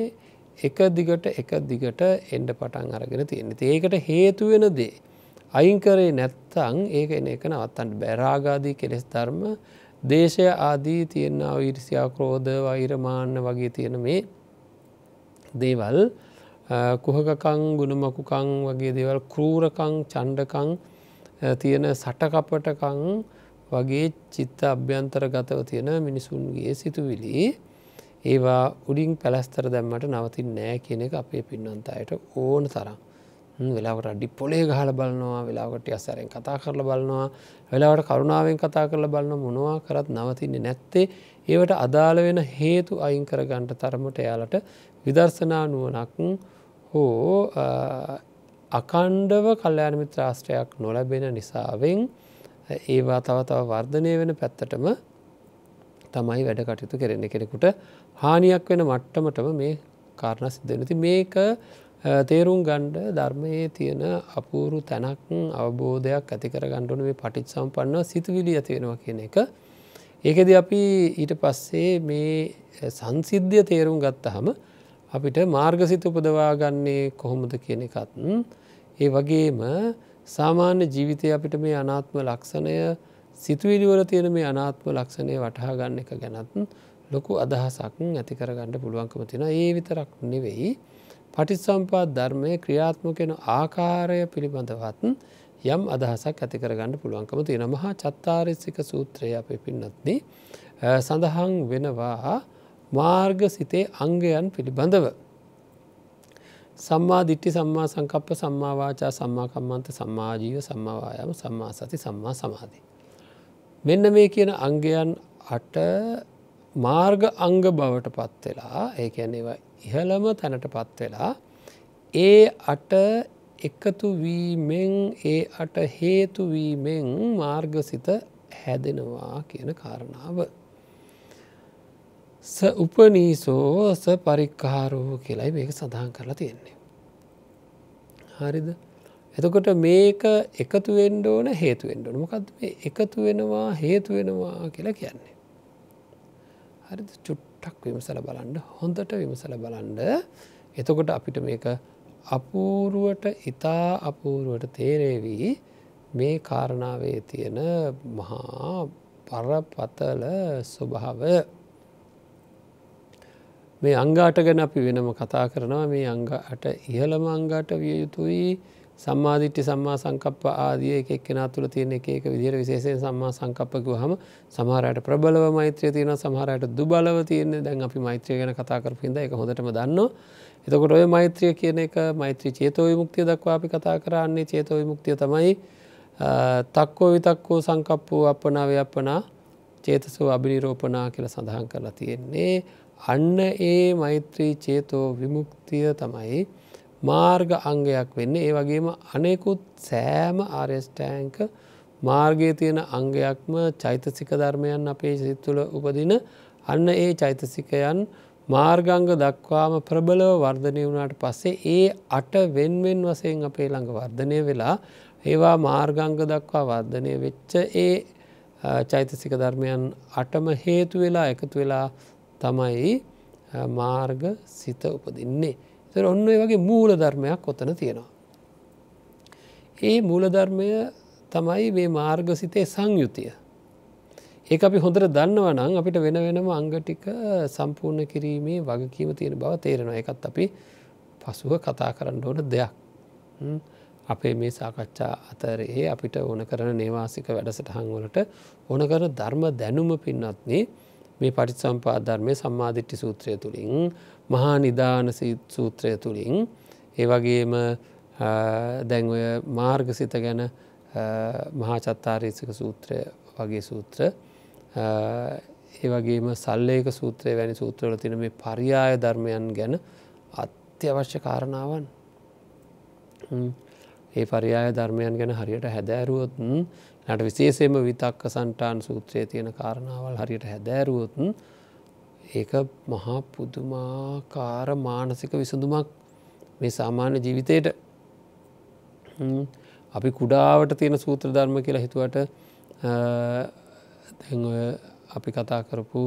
එක දිගට එක දිගට එන්ඩ පටන් අරගෙන තියෙන ඒකට හේතුවෙන දේ අයිංකරේ නැත්තං ඒක එන එක නවත්තන්ට බැරාගාදී කෙලෙස් ධර්ම දේශය ආදී තියෙන්න්නාව ඉරිසියා ක්‍රෝධ වෛරමාන්න වගේ තියෙන මේ දේවල් කුහකකං ගුණමකුකං වගේ දේවල් කරූරකං චණ්ඩකං තියෙන සටකපටකං වගේ චිත්ත අභ්‍යන්තර ගතව තියෙන මිනිසුන්ගේ සිතුවිලි ඒවා උඩින් පැලස්තර දැම්මට නවතින් නෑ කියන එක අපේ පින්නන්තයට ඕන තරම්. වෙලාවට අඩි පොලේ ගහල බලනවා වෙලාවට අස්සරෙන් කතා කරල බලනවා වෙලාවට කරුණාවෙන් කතා කරල බලන්න මොනවා කරත් නවතින්නේ නැත්තේ. ඒවට අදාළ වෙන හේතු අයින් කර ගන්ට තරමට එයාලට විදර්ශනා නුවනක් හෝ අකණ්ඩව කල්්‍යයාන මිත්‍රාශ්‍රයක් නොලැබෙන නිසාවෙන් ඒවා තව තව වර්ධනය වෙන පැත්තටම තමයි වැඩ කටයුතු කෙරෙන්නේ කෙනෙකුට හානියක් වෙන මට්ටමටම මේ කාරණ සිද්ධනති මේක තේරුම් ගණ්ඩ ධර්මයේ තියෙන අපූරු තැනක් අවබෝධයක් ඇතිකර ගණ්ඩුන මේ පටිච් සම්පන්න සිතුවිලි ඇති වෙනවා කියන එක. ඒකෙද අපි ඊට පස්සේ මේ සංසිද්ධිය තේරුම් ගත්තහම අපිට මාර්ගසිත උපදවාගන්නේ කොහොමද කියන එකත්. ඒ වගේම සාමාන්‍ය ජීවිතය අපිට මේ අනාත්ම ලක්ෂණය සිතුවිලිවල තියෙන මේ අනාත්ම ලක්ෂණය වටහා ගන්න එක ගැනත් ලොකු අදහසක් ඇතිකරගන්න පුළුවන්කම තියෙන ඒ විතරක් නෙවෙයි පටිසම්පාත් ධර්මය ක්‍රියාත්මකෙන ආකාරය පිළිබඳවත් යම් අදහසක් ඇතිකරගන්න පුළුවන්කම තියෙන මහා චත්තාරිස්සික සූත්‍රය අප පින්නත්දී සඳහන් වෙනවා මාර්ග සිතේ අංගයන් පිළිබඳව. සම්මා දිට්ටි සම්මා සංකප්ප සම්මාවාචා සම්මාකම්මන්ත සම්මාජීව සම්මාවායම සම්මා සති සම්මා සමාධී. මෙන්න මේ කියන අංගයන් අට මාර්ග අංග බවට පත්වෙලා ඒකැනේවා ඉහළම තැනට පත්වෙලා ඒ අට එකතු වීමෙන් ඒ අට හේතුවීමෙන් මාර්ගසිත හැදෙනවා කියන කාරණාව. ස උපනීසෝ ස පරික්කාරෝ කියලයි මේක සඳහන් කරලා තියෙන්නේ. හරිද එතකොට මේක එකතු වෙන්ඩ ඕන හේතුවෙන්ඩ මොකද මේ එකතු වෙනවා හේතු වෙනවා කියලා කියන්නේ. හරි චුට්ටක් විමසල බලන්ඩ හොඳට විමසල බලන්ඩ එතකොට අපිට මේක අපූරුවට ඉතා අපූරුවට තේරේවී. මේ කාරණාවේ තියෙන මහා පරපතල ස්වභාවය. මේ අංගාට ගැන අපි වෙනම කතා කරනවා. මේ අංගට ඉහළම අංගට විය යුතුයි. සම්මාධිට්්‍ය සම්මා සංකප්ප ආදිය එක කෙන තුළ තියෙන එක විදිර විශේෂය සම්මා සංකප්පකව හම සමහරයට ප්‍රබලව මෛත්‍රය තියෙන සමහරයට දුබලව තියන්නේ. දැන් අපි මෛත්‍රය ගැන කතා කරපින්ද එක හොඳටම දන්න එතකොට ඔය මෛත්‍රිය කියන එක මෛත්‍රී චේතෝ විමුක්තිය දක්වා අපි කතා කරන්නේ. චේතෝ විමුක්තිය තමයි තක්කෝ විතක්කෝ සංකප්පෝ අපනාව අපනා චේතසෝ අභිනිරෝපනා කියල සඳහන් කරලා තියෙන්නේ. අන්න ඒ මෛත්‍රී චේතෝ විමුක්තිය තමයි මාර්ග අංගයක් වෙන්න ඒ වගේම අනෙකුත් සෑම ආරෙස්ටෑන්ක මාර්ගය තියෙන අංගයක්ම චෛතසික ධර්මයන් අපේ සිත්තුල උපදින අන්න ඒ චෛතසිකයන් මාර්ගංග දක්වාම ප්‍රබලව වර්ධනය වුණට පස්සේ ඒ අට වෙන්වෙන් වසයෙන් අපේ ළඟ වර්ධනය වෙලා ඒවා මාර්ගංග දක්වා වර්ධනය වෙච්ච ඒ චෛතසික ධර්මයන් අටම හේතු වෙලා එකතු වෙලා තමයි මාර්ග සිත උපදින්නේ. තර ඔන්න වගේ මූල ධර්මයක් ඔතන තියෙනවා. ඒ මූලධර්මය තමයි මේ මාර්ග සිතේ සංයුතිය. ඒ අපි හොඳට දන්නව නම් අපිට වෙන වෙනම අංගටික සම්පූර්ණ කිරීමේ වගකීම තියෙන බව තේරෙනවා එකත් අපි පසුව කතා කරන්න ඕන දෙයක්. අපේ මේ සාකච්ඡා අතරේ අපිට ඕන කරන නේවාසික වැඩසටහංවලට ඕන කරන ධර්ම දැනුම පින්නත්න්නේ මේ පටිසම්පා ධර්මය සම්මාධිට්ටි සූත්‍රය තුළින් මහා නිධාන සූත්‍රය තුළින්. ඒ වගේම දැන්ඔය මාර්ගසිත ගැන මහා චත්තාරීසික සූත්‍රය වගේ සූත්‍ර ඒ වගේම සල්ලේක සූත්‍රය වැනි සූත්‍රවල තින මේ පරියාය ධර්මයන් ගැන අත්‍යවශ්‍ය කාරණාවන්. ඒ පරියාය ධර්මයන් ගැන හරියට හැදෑරුවොත් නට විශේෂයම විතක්ක සන්ටාන් සූත්‍රයේ තියෙන කාරණාවල් හරියට හැදෑරුවොත් ඒක මහා පුදුමාකාර මානසික විසඳුමක් මේ සාමාන්‍ය ජීවිතයට අපි කුඩාවට තියෙන සූත්‍ර ධර්ම කියලා හිතුවට අපි කතා කරපු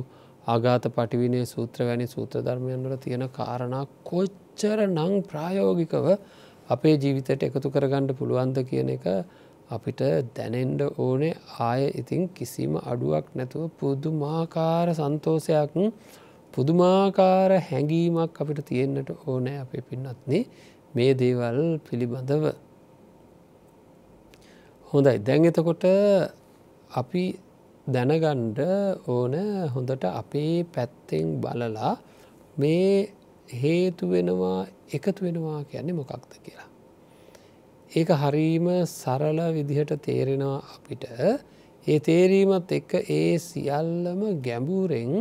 ආගාත පටිවිනේ සූත්‍ර වැනි සූත්‍ර ධර්මයන්වල තියෙන කාරණා කොච්චර නං ප්‍රායෝගිකව අපේ ජීවිතයට එකතු කරගණ්ඩ පුළුවන්ද කියන එක අපිට දැනෙන්ඩ ඕනේ ආය ඉතින් කිසිම අඩුවක් නැතුව පුදුමාකාර සන්තෝසයක් පුදුමාකාර හැඟීමක් අපිට තියෙන්න්නට ඕනෑ අපේ පින්නත්නේ මේ දේවල් පිළිබඳව. හොඳයි දැන් එතකොට අපි දැනගණ්ඩ ඕන හොඳට අපේ පැත්තෙන් බලලා මේ හේතු වෙනවා එකතු වෙනවා කියන්නේ මොකක්ද කියලා. ඒක හරීම සරල විදිහට තේරෙනවා අපිට ඒ තේරීමත් එක්ක ඒ සියල්ලම ගැඹුරෙන්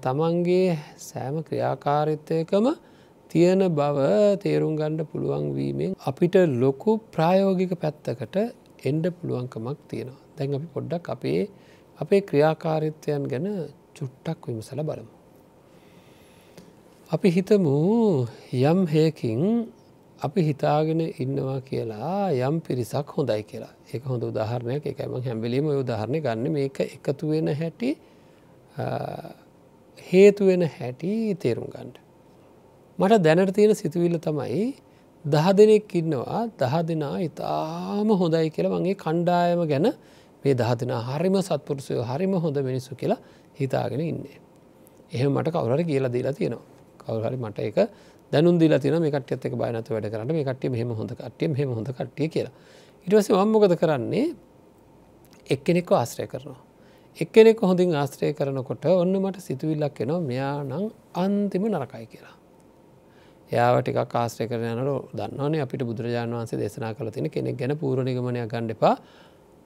තමන්ගේ සෑම ක්‍රියාකාරිත්වයකම තියෙන බව තේරුම් ගණ්ඩ පුළුවන් වීමෙන් අපිට ලොකු ප්‍රායෝගික පැත්තකට එන්ඩ පුළුවන්කමක් තියෙනවා. දැන් අපි පොඩ්ඩක් අපේ අපේ ක්‍රියාකාරිත්වයන් ගැන චුට්ටක් විමසල බලමු. අපි හිතමු යම් හයකින් අපි හිතාගෙන ඉන්නවා කියලා යම් පිරිසක් හොඳයි කියලා. එක හොඳ උදාහරණයක්. එකම හැම්බිලීම උදාහරණය ගන්න. මේක එකතු වෙන හැටි හේතුවෙන හැටි තේරුම් ගණ්ඩ. මට දැනට තියෙන සිතුවිල්ල තමයි දහ දෙනෙක් ඉන්නවා. දහ දෙනා ඉතාම හොඳයි කියලා මගේ කණ්ඩායම ගැන මේ දහ දෙනා හරිම සත්පුරුසය හරිම හොඳ මිනිස්සු කියලා හිතාගෙන ඉන්නේ. එහෙම මට කවුරට කියලා දීලා තියෙනවා. කවුහරි මට එක දැනුන් දිලා තින මේ කට්‍යත් එක බයනත වැඩ කරන්න මේ කට්ටිය මෙහෙම හොඳ කට්ටිය මෙහෙම හොඳ කට්ටිය කියලා. ඉටවස මම්මොකද කරන්නේ? එක්කෙනෙක්ව ආශ්‍රය කරනවා. එක්කෙනෙක් හොඳින් ආශ්‍රය කරනකොට ඔන්න මට සිතුවිල්ලක් එනවා මෙයා නං අන්තිම නරකයි කියලා. යාවටික කාශ්‍රය කරන යනට දන්නවනේ අපිට බුදුරජාණන් වන්සේ දේශනා කළ තින කෙනෙක් ගැන පූරණිගමනයක් ගණ්ඩපා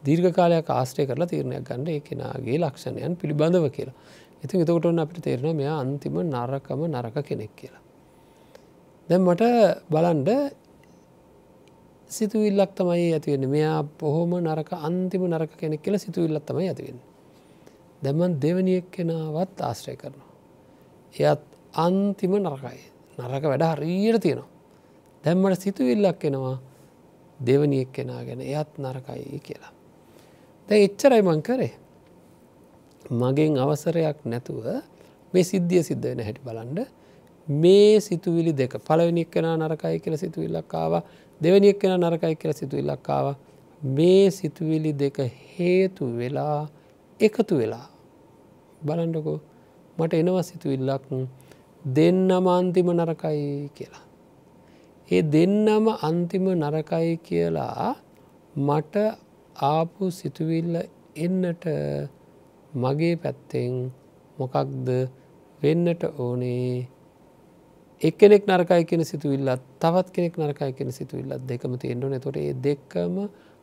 දීර්ඝ කාලයක් ආශ්‍රය කරලා තීරණයක් ගණඩ ඒ කෙනගේ ලක්ෂණයන් පිළිබඳව කියලා. ඉතින් එතකොට ඔන්න අපිට තේරෙන මෙයා අන්තිම නරකම නරක කෙනෙක් කියලා දැන් මට බලන්ඩ සිතුවිල්ලක් තමයි ඇතිවෙන මෙයා පොහොම නරක අන්තිම නරක කෙනෙක් කියල සිතුවිල්ලක් තමයි ඇතිවෙන. දැමන් දෙවනියෙක් කෙනාවත් ආශ්‍රය කරනවා. එයත් අන්තිම නරකයි නරක වැඩ හරීයට තියෙනවා. දැම්මට සිතුවිල්ලක් එනවා දෙවනියෙක් කෙනා ගැන එයත් නරකයි කියලා. දැ එච්චරයි මං කරේ. මගෙන් අවසරයක් නැතුව මේ සිද්ධිය සිද්ධ වෙන හැටි බලන්ඩ මේ සිතුවිලි දෙක පලවෙනික් කෙන නරකයි කියල සිතුවිල්ලක්කාව දෙවනික් කෙන නරකයි කියල සිතුවිල්ලක්කාව මේ සිතුවිලි දෙක හේතු වෙලා එකතු වෙලා. බලන්ඩකෝ මට එනවා සිතුවිල්ලක් දෙන්නම අන්තිම නරකයි කියලා. ඒ දෙන්නම අන්තිම නරකයි කියලා මට ආපු සිතුවිල්ල එන්නට මගේ පැත්තෙන් මොකක්ද වෙන්නට ඕනේ? එක්කෙනෙක් නරකයි කියෙන සිතුවිල්ලත් තවත් කෙනෙක් නරකයි කියෙන සිතුවිල්ලත් දෙකම තියෙන්ඩුව තොට ඒ දෙක්කම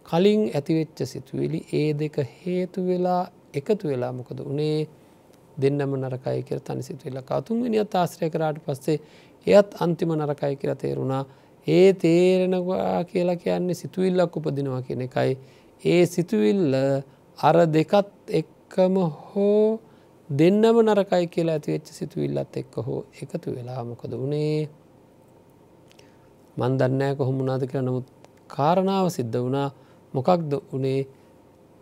කලින් ඇතිවෙච්ච සිතුවිලි ඒ දෙක හේතු වෙලා එකතු වෙලා මොකද උනේ? දෙන්නම නරකයි කියර තනි සිතුවිල්ල කතුන්ගනිියත් ආශ්‍රය කරාට පස්සේ එයත් අන්තිම නරකයි කියර තේරුණා. ඒ තේරෙනවා කියලා කියන්නේ සිතුවිල්ලක් උපදිනවා කියන එකයි. ඒ සිතුවිල්ල අර දෙකත් එක්කම හෝ දෙන්නම නරකයි කියලා ඇතිවෙච්ච සිතුවිල්ලත් එක්ක හෝ එකතු වෙලා මොකද වනේ? මන්දන්නෑ කොහොමුණනාද කියලා. නමුත් කාරණාව සිද්ධ වුණා. මොකක්ද උනේ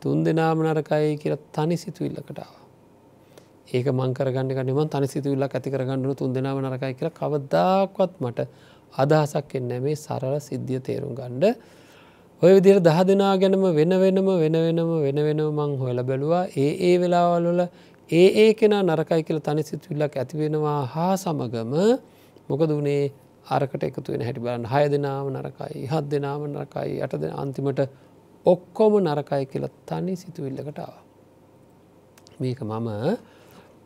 තුන් දෙනාම නරකයි කියලා තනි සිතුවිල්ලකටාව ඒක මංකරගන්න නිම තනි සිතුවිල්ලක් ඇති කරගන්නු තුන් දෙනාව නරකයි කියලා කවදදාක්වත් මට අදහසක් එන්න මේ සරල සිද්ධිය තේරුම් ගණ්ඩ ඔය විදිර දහ දෙනා ගැනම වෙන වෙනම වෙන වෙනම වෙන වෙනම මං හොල බැලුවා. ඒ ඒ වෙලාවල්ල ඒ ඒ කෙනා නරකයි කියල තනි සිතුවිල්ලක් ඇතිවෙනවා හා සමගම මොකද වනේ? අරකට එකතු වෙන හැටි බලන්න. හය දෙනාම නරකයි හත් දෙනාම නරකයි අට අන්තිමට ඔක්කොම නරකයි කියලා තනි සිතුවිල්ලකටාව. මේක මම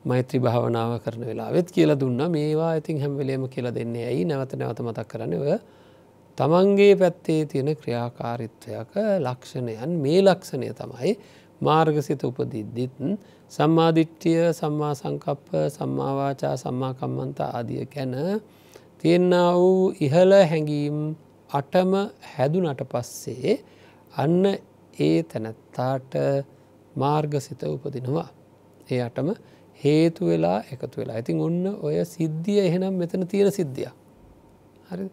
මෛත්‍රී භාවනාව කරන වෙලා වෙත් කියල දුන්න. මේවා ඉතින් හැම්වෙලේම කියලා දෙන්නේ ඇයි? නැවත නැවත මතක් කරන ඔය තමන්ගේ පැත්තේ තියෙන ක්‍රියාකාරිත්වයක ලක්ෂණයන් මේ ලක්ෂණය තමයි මාර්ගසිත උපදිද්දිත් සම්මාධිට්්‍යය සම්මා සංකප්ප සම්මාවාචා සම්මාකම්මන්ත ආදිය ගැන තියෙන්න වූ ඉහළ හැඟීම් අටම හැදුනට පස්සේ අන්න ඒ තැනැත්තාට මාර්ගසිත උපදිනවා. ඒ අටම හේතු වෙලා එකතු වෙලා ඉතින් ඔන්න ඔය සිද්ධිය එහෙනම් මෙතන තියෙන සිද්ධිය. හරි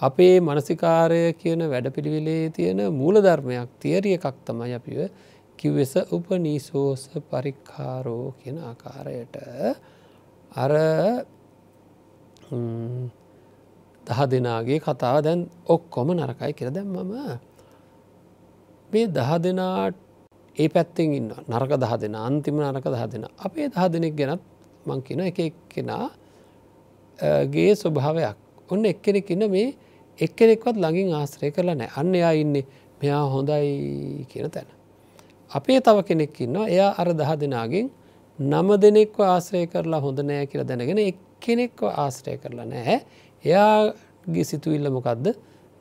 අපේ මනසිකාරය කියන වැඩපිළිවිලේ තියෙන මූල ධර්මයක් තියරිය එකක් තමයි අපිව කිවෙස උපනීසෝස පරික්කාරෝ කියන ආකාරයට. අර දහ දෙනාගේ කතාව දැන් ඔක්කොම නරකයි කියර දැම්මම මේ දහ දෙනාට ඒ පැත්තෙන් ඉන්න නරක දහ දෙෙන අන්තිම නරක දහ දෙෙන. අපේ දහ දෙනෙක් ගැනත් මං කියන එක එක්කෙනා ගේ ස්වභාවයක්. ඔන්න එක්කෙනෙක් ඉන්න මේ එක්කෙනෙක්වත් ළඟින් ආශ්‍රය කරලා නෑ අන්න එයා ඉන්නේ මෙයා හොඳයි කියන තැන. අපේ තව කෙනෙක් ඉන්න එයා අර දහ දෙනාගෙන් නම දෙනෙක්ව ආශ්‍රය කරලා හොඳ නෑ කියල දැනගෙන එක්කෙනෙක්ව ආශ්‍රය කරලා නෑ එයාගේ සිතුවිල්ල මොකක්ද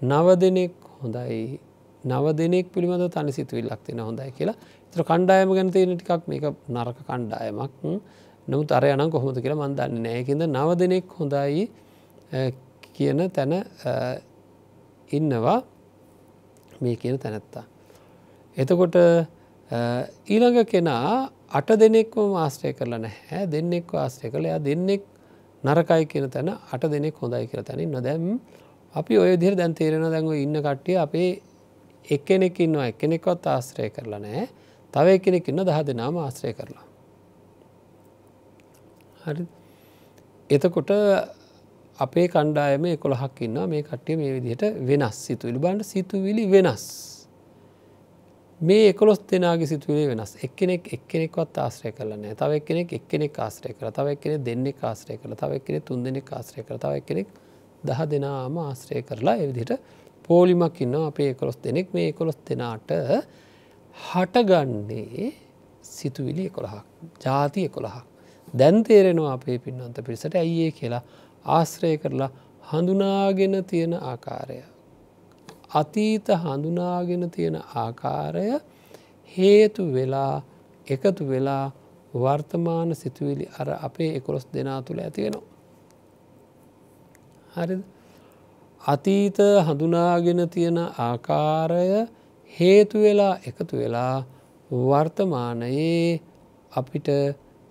නව දෙනෙක් හොඳයි. නව දෙනෙක් පිළිබඳ තනි සිතුවිල්ලක් තියෙන හොඳයි කියලා. තර කණ්ඩායම ගැන තියෙන ටිකක් මේක නරක කණ්ඩායමක්. නමුත් අර යනම් කොහොමද කියලා මන්දන්න නෑකිද නව දෙනෙක් හොඳයි කියන තැන ඉන්නවා මේ කියන තැනැත්තා. එතකොට ඊළඟ කෙනා අට දෙනෙක්ම ආශ්‍රය කරලා නැහැ. දෙන්නෙක් ආශ්‍රය කළ එයා දෙන්නෙක් නරකයි කියන තැන අට දෙනෙක් හොඳයි කියර තැනින් නොදැම් අපි ඔය දිර දැන් තේරෙන දැන්ව ඉන්න කට්ටිය අපේ එක්කෙනෙක් ඉන්නවා. එක්කෙනෙක්වත් ආශ්‍රය කරලා නෑ තව එකෙනෙක් ඉන්න දහ දෙනාම ආශ්‍රය කරලා. හරි එතකොට අපේ කණ්ඩායම එකොළහක් ඉන්න මේ කට්ටිය මේ විදිහට වෙනස් සිතුවිලි. බන්ඩ සිතුවිලි වෙනස්. මේ එකොළොස් දෙනාගේ සිතුවේ වෙනස්. එක්කෙනෙක් එක්කෙනෙක්වත් ආශ්‍රය කරලන තව එක්කෙනෙක් එක්කෙනෙක් ආශ්‍රය කර තව එක්කෙනෙ දෙන්නෙක් ආශ්‍රය කර තව එක්කෙනෙ තුන් දෙනෙක් ආශ්‍රය කර තව එක්කෙනෙක් දහ දෙනාම ආශ්‍රය කරලා එවිදිට පෝලිමක් ඉන්න අපේ කොළොස් දෙනෙක්. මේ කොළොස් දෙනාට හටගන්නේ සිතුවිලි එකොළහක් ජාති එකොළහක්. දැන් තේරෙනවා අපේ පින්නන්ත පිරිසට ඇයිඒ කියලා. ආශ්‍රය කරලා හඳුනාගෙන තියෙන ආකාරය. අතීත හඳුනාගෙන තියෙන ආකාරය හේතු වෙලා එකතු වෙලා වර්තමාන සිතුවිලි අර අපේ එකොළොස් දෙනා තුළ ඇතිවෙනවා. හරිද අතීත හඳුනාගෙන තියෙන ආකාරය හේතු වෙලා එකතු වෙලා වර්තමානයේ අපිට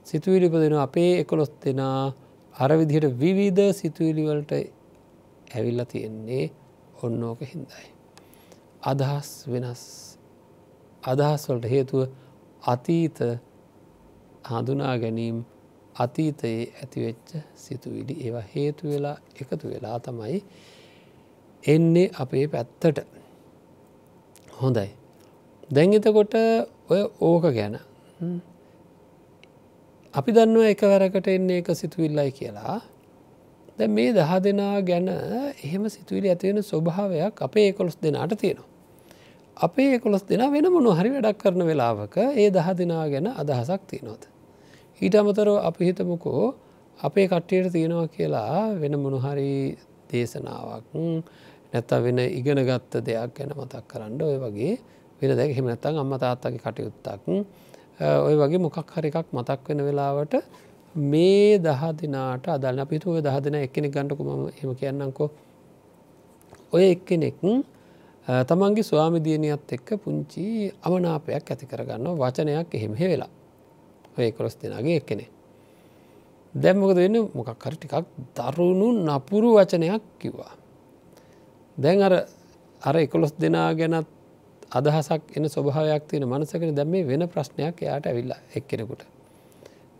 සිතුවිලිපදෙන අපේ එකොළොස් දෙනා අරවිදිහට විවිධ සිතුවිලිවලට ඇවිල්ල තියෙන්නේ ඔන්නෝක හින්දයි. අදහස් වෙනස් අදහස් වලට හේතුව අතීත හඳුනා ගැනීම් අතීතයේ ඇතිවෙච්ච සිතුවිලි ඒවා හේතු වෙලා එකතු වෙලා තමයි එන්නේ අපේ පැත්තට හොඳයි. දැන් එතකොට ඔය ඕක ගැන අපි දන්නවා එකවරකට එන්නේ එක සිතුවිල්ලයි කියලා දැ මේ දහ දෙනා ගැන එහෙම සිතුවිලි ඇතිවෙන ස්වභාවයක් අපේ කොළොස් දෙනාට තියෙනවා. අපේ කොළොස් දෙන වෙන මොනු හරි වැඩක් කරන වෙලාවක ඒ දහ දෙනා ගැන අදහසක් තියෙනවද. ඊට අමතරව අපි හිතමුකෝ අපේ කට්ටියට තියෙනවා කියලා වෙන මොනුහරි දේශනාවක් නැත්ත වෙන ඉගෙන ගත්ත දෙයක් ගැන මතක් කරන්න ඔය වගේ වෙන දැක හෙමනැත්තන් අම්ම තාත්තගේ කටයුත්තක් ඔය වගේ මොකක් හරි එකක් මතක් වෙන වෙලාවට මේ දහ දෙනාට අදන්න අපිතු ඔය දහ දෙන එක්කෙනෙ ගණඩකුම එම කියන්නකෝ ඔය එක්කෙනෙක් තමන්ගේ ස්වාමිදියනියත් එක්ක පුංචි අමනාපයක් ඇති කරගන්න වචනයක් එහෙම වෙලා ඔය කොළොස් දෙනගේ එක්කෙනෙ දැම්මකද වෙන්න? මොකක් හරි ටිකක් දරුණු නපුරු වචනයක් කිව්වා. දැන් අර අර එකොළොස් දෙනා ගැනත් අදහසක් එන ස්වභාවයක් තියෙන මනසකන. දැම මේ වෙන ප්‍රශ්නයක් එයාට ඇවිල්ලා එක්කෙනෙකුට.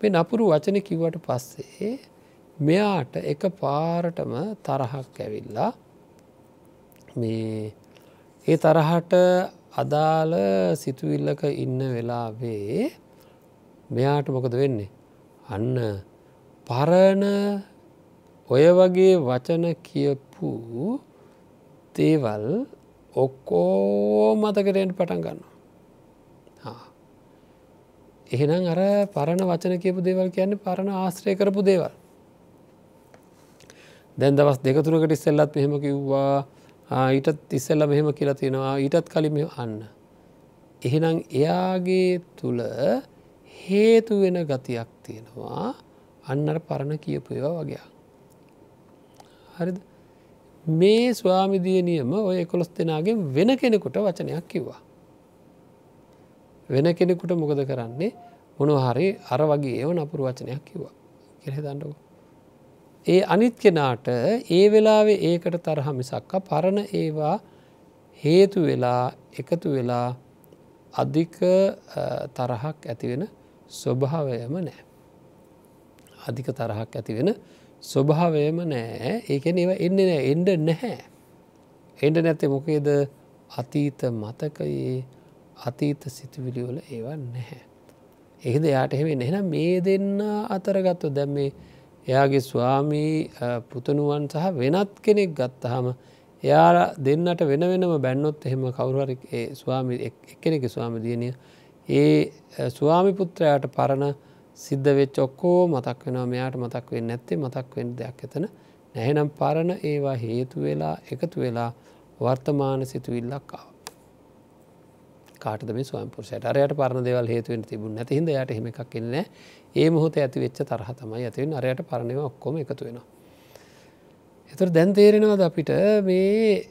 මේ නපුරු වචන කිව්වට පස්සේ මෙයාට එක පාරටම තරහක් ඇවිල්ලා මේ ඒ තරහට අදාළ සිතුවිල්ලක ඉන්න වෙලාවේ මෙයාට මොකද වෙන්නේ? අන්න පරණ ඔය වගේ වචන කියපු දේවල් ඔක්කෝ මතකරයට පටන් ගන්න. එහෙනම් අර පරණ වචන කියපු දේවල් කියන්නේ පරණ ආශ්‍රය කරපු දේවල්. දැන් දවස් දෙකතුරකට ඉස්සෙල්ලත් මෙහෙම කිව්වා ඊටත් ඉස්සෙල්ල මෙහෙම කියලා තියෙනවා ඊටත් කලින් අන්න. එහෙනම් එයාගේ තුළ හේතු වෙන ගතියක් තියෙනවා අන්නර පරණ කියපු ඒවා වගේ. හරිද මේ ස්වාමිදිය නියම ඔය කොළොස් දෙනාගේ වෙන කෙනෙකුට වචනයක් කිව්වා. වෙන කෙනෙකුට මොකද කරන්නේ මොනහරි අර වගේ ඒව නපුරු වචනයක් කිව්වා කෙහෙ දන්නක. ඒ අනිත් කෙනාට ඒ වෙලාවේ ඒකට තරහ මිසක්ක පරණ ඒවා හේතු වෙලා එකතු වෙලා අධික තරහක් ඇතිවෙන ස්වභාවයම නෑ. අධික තරහක් ඇතිවෙන ස්වභාවයම නෑ ඒකැන ඒව එන්න නෑ එන්ඩ නැහැ. එන්ඩ නැත්තේ මොකේද අතීත මතකයේ අතීත සිතුවිලිවල ඒවා නැහැ. එහෙද යාට එහෙම එහෙනම් මේ දෙන්න අතරගත්තු දැම් මේ එයාගේ ස්වාමී පුතනුවන් සහ වෙනත් කෙනෙක් ගත්තහම එයා දෙන්නට වෙන වෙනම බැන්නොත් එහෙම කවුරුහරි ස්වාමි එක්කෙනෙක ස්වාමි දියනිය ඒ ස්වාමි පුත්‍රයාට පරණ සිද්ධ වෙච් ඔක්කෝ මතක් වෙනවා මෙයාට මතක් වෙන්න නැත්තේ මතක් වෙන්න දෙයක් එතන නැහෙනම් පරණ ඒවා හේතු වෙලා එකතු වෙලා වර්තමාන සිතුවිල්ලක් ආව. කාටද මේ ස්වයම්පුරෂයට අරයට පරණ දෙවල් හේතුවෙන් තිබුණ නැති හිද යට හෙම එකක් එන්න ඒ මොහොත ඇති වෙච්ච තරහ තමයි ඇතිවෙන් අරයට පරණව ඔක්කොම එකතු වෙනවා. එතුර දැන් තේරෙනවද අපිට මේ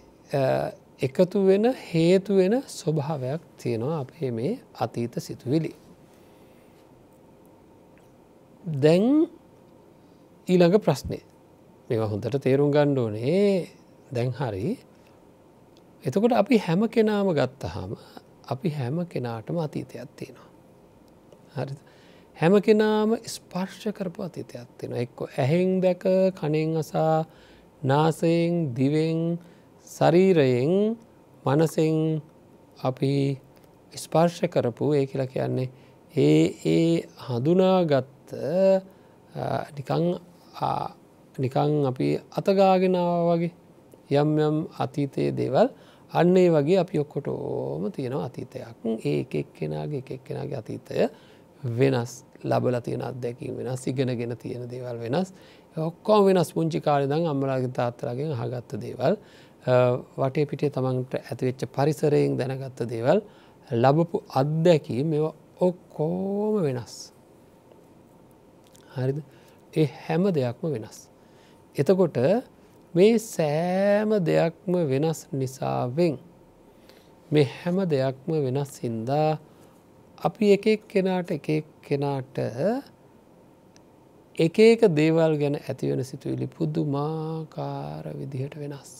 එකතු වෙන හේතු වෙන ස්වභාවයක් තියෙනවා අපේ මේ අතීත සිතුවිලි. දැන් ඊළඟ ප්‍රශ්නය මෙවා හොඳට තේරුම් ගණ්ඩෝනේ දැන් හරි. එතකොට අපි හැම කෙනාම ගත්තහම අපි හැම කෙනාටම අතීතයක් තියෙනවා. හරි හැම කෙනාම ස්පර්ශ කරපු අතීතයක් තියෙන එක්කො ඇහෙන් දැක කනෙන් අසා නාසයෙන් දිවෙන් ශරීරයෙන් මනසෙන් අපි ස්පර්ශ කරපු ඒ කියලා කියන්නේ ඒ ඒ හඳුනාගත්ත නිකං නිකං අපි අතගාගෙනාව වගේ. යම් යම් අතීතයේ දේවල් අන්නේ වගේ අපි ඔක්කොටෝම තියෙනවා අතීතයක්. ඒ එකෙක් කෙනගේ එකෙක් කෙනගේ අතීතය වෙනස් ලබල තියෙන අත්දැකින් වෙනස් ඉගෙනගෙන තියෙන දේවල් වෙනස්. ඔක්කෝ වෙනස්. පුංචි කාලදං අම්මලාගේ තාත්තරගෙන් හගත්ත දේවල්. වටේ පිටේ තමන්ට ඇතිවෙච්ච පරිසරයෙන් දැනගත්ත දේවල් ලබපු අත්දැකී මෙ ඔක්කෝම වෙනස්. හරිද ඒ හැම දෙයක්ම වෙනස් එතකොට මේ සෑම දෙයක්ම වෙනස් නිසාවෙන් මේ හැම දෙයක්ම වෙනස් හින්දා අපි එකෙක් කෙනාට එකෙක් කෙනාට එක එක දේවල් ගැන ඇතිවෙන සිතුවිලි පුද්දු මාකාර විදිහට වෙනස්.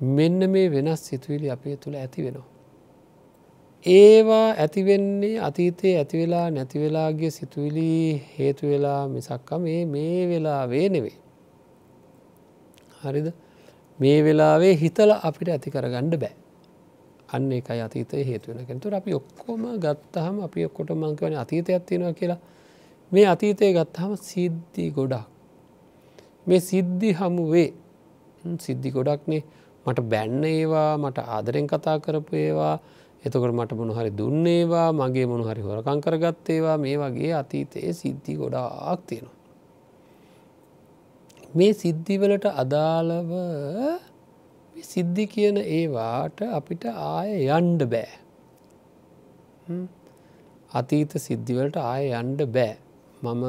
මෙන්න මේ වෙනස් සිතුවිලි අපේ තුළ ඇති වෙනවා. ඒවා ඇතිවෙන්නේ අතීතයේ ඇතිවෙලා නැතිවෙලාගේ සිතුවිලි හේතු වෙලා මිසක්ක මේ මේ වෙලා වේ නෙවෙයි. හරිද? මේ වෙලාවේ හිතල අපිට ඇති කරගණ්ඩ බෑ. අන්න එකයි අතීතය හේතුවෙන තුර අපි ඔක්කොම ගත්තහම අපි ඔක්කොට මංකවන අතීතයක් තියෙනවා කියලා. මේ අතීතය ගත්තහම සිද්ධි ගොඩක්. මේ සිද්ධි හමුවේ සිද්ධි ගොඩක්නේ. මට බැන්න ඒවා මට ආදරෙන් කතා කරපු ඒවා එතකොට මට මොනහරි දුන්නේවා මගේ මොනහරි හොරකං කරගත්තේවා මේ වගේ අතීතයේ සිද්ධි ගොඩාක් තියෙනවා. මේ සිද්ධිවලට අදාළව සිද්ධි කියන ඒවාට අපිට ආය යන්ඩ බෑ. අතීත සිද්ධිවලට ආය යන්ඩ බෑ. මම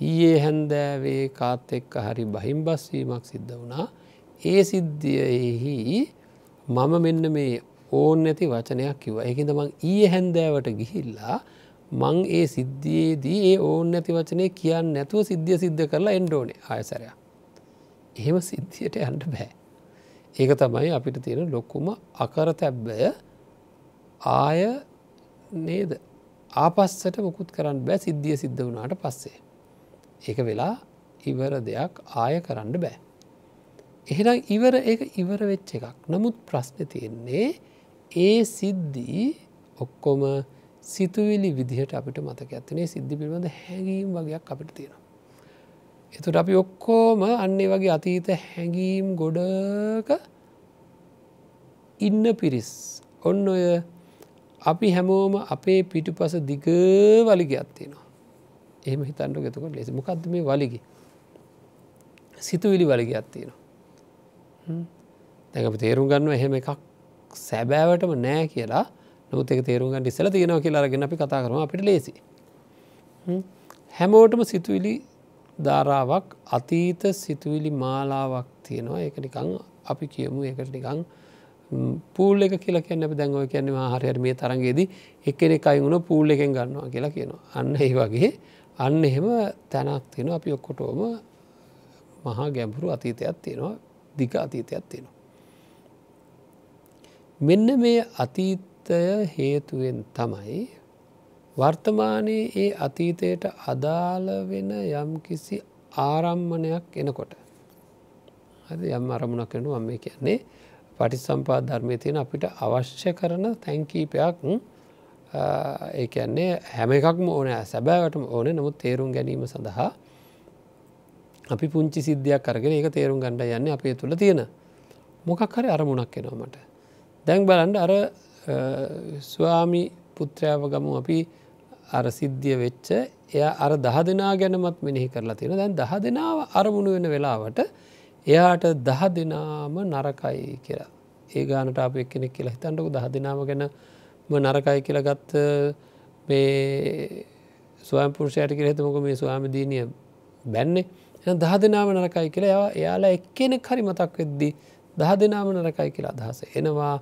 ඊයේ හැන්දෑවේ කාත් එක්ක හරි බහිම් බස්වීමක් සිද්ධ වුණා ඒ සිද්ධියෙහි මම මෙන්න මේ ඕන් නැති වචනයක් කිව ඒකද මං ඊය හැන්දෑවට ගිහිල්ලා මං ඒ සිද්ධියේදී ඒ ඕන් නැති වචනය කියන්න නැතුව සිද්ධිය සිද්ධ කරලා එන්ඩෝනේ ආයසරය එහෙම සිද්ධියට යන්න බෑ. ඒක තමයි අපිට තියෙන ලොක්කුම අකර තැබ්බය ආය නේද? ආපස්සට මුකුත් කරන්න බෑ සිද්ධිය සිද්ධ වුණාට පස්සේ. ඒක වෙලා ඉවර දෙයක් ආය කරන්න බෑ. එහෙනම් ඉවර ඒ ඉවර වෙච්ච එකක්. නමුත් ප්‍රශ්න තියෙන්නේ ඒ සිද්ධී ඔක්කොම සිතුවිලි විදිහට අපිට මතක ඇත්තනේ සිද්ධි පිළිබඳ හැඟීම් වගේයක් අපිට තියෙනවා. එතුට අපි ඔක්කෝම අන්නේ වගේ අතීත හැඟීම් ගොඩක ඉන්න පිරිස් ඔන්න ඔය අපි හැමෝම අපේ පිටු පස දිග වලිගයක් තියෙනවා. එහෙම හිතන්ට ගතකොට ලෙස මොකක්ද මේ වලිගි සිතුවිලි වලිගයක් තියෙනවා. දැඟ තේරුම් ගන්න එහෙම එකක් සැබෑවටම නෑ කියලා නොත් එක තේරුම්ගන් ඉස්සල තියෙනව කියලා අරගෙන අපි කතා කරම. අපිට ලේසි. හැමෝටම සිතුවිලි ධාරාවක් අතීත සිතුවිලි මාලාවක් තියෙනවා. ඒක නිකං අපි කියමු. එකට නිකං පූල් එක කියලා කියන්න දැන්ව කියන්න හරයට මේ තරගේදී එක්කෙනෙ අයිුණ පූල් එකෙන් ගන්නවා කියලා කියනවා. අන්න ඒ වගේ අන්න එහෙම තැනක් තියෙන අපි ඔක්කොටෝම මහා ගැඹුරු අතීතයක් තියෙනවා. දිග අතීතයක් තියෙනවා. මෙන්න මේ අතීතය හේතුවෙන් තමයි වර්තමානයේ ඒ අතීතයට අදාළ වෙන යම් කිසි ආරම්මණයක් එනකොට. හරි යම් අරමුණක් කනු අම්ම කියන්නේ. පටිසම්පාද ධර්මය තියෙන අපිට අවශ්‍ය කරන තැන්කීපයක් ඒ කියන්නේ හැම එකක්ම ඕන සැබෑවටම ඕන. නමුත් තේරුම් ගැනීම සඳහා අපි පුංචි සිද්ධියක් කරගෙන ඒක තේරුම් ගණඩ යන්න අපේ තුළ තියෙන මොකක් හරි අරමුණක් එනවාමට දැන් බලන්ඩ අර ස්වාමි පුත්‍රයාව ගමු අපි අර සිද්ධිය වෙච්ච එය අර දහ දෙනා ගැනමත් මෙනෙහි කරලා තියෙන දැන් දහ දෙනාව අරමුණු වෙන වෙලාවට එයාට දහ දෙනාම නරකයි කියලා. ඒ ගානට අප එක්කෙනෙක් කියලා හිතන්ටකු දහ දෙනාව ගැන නරකයි කියලා ගත්ත මේ ස්වයම් පුරුෂයට කියල හිතමක මේ ස්වාමදීනය බැන්නේ. දහ දෙනාම නරකයි කියලා එයාලා එක්කෙනෙක් හරි මතක් වෙද්දී දහ දෙනාම නරකයි කියලා අදහස එනවා.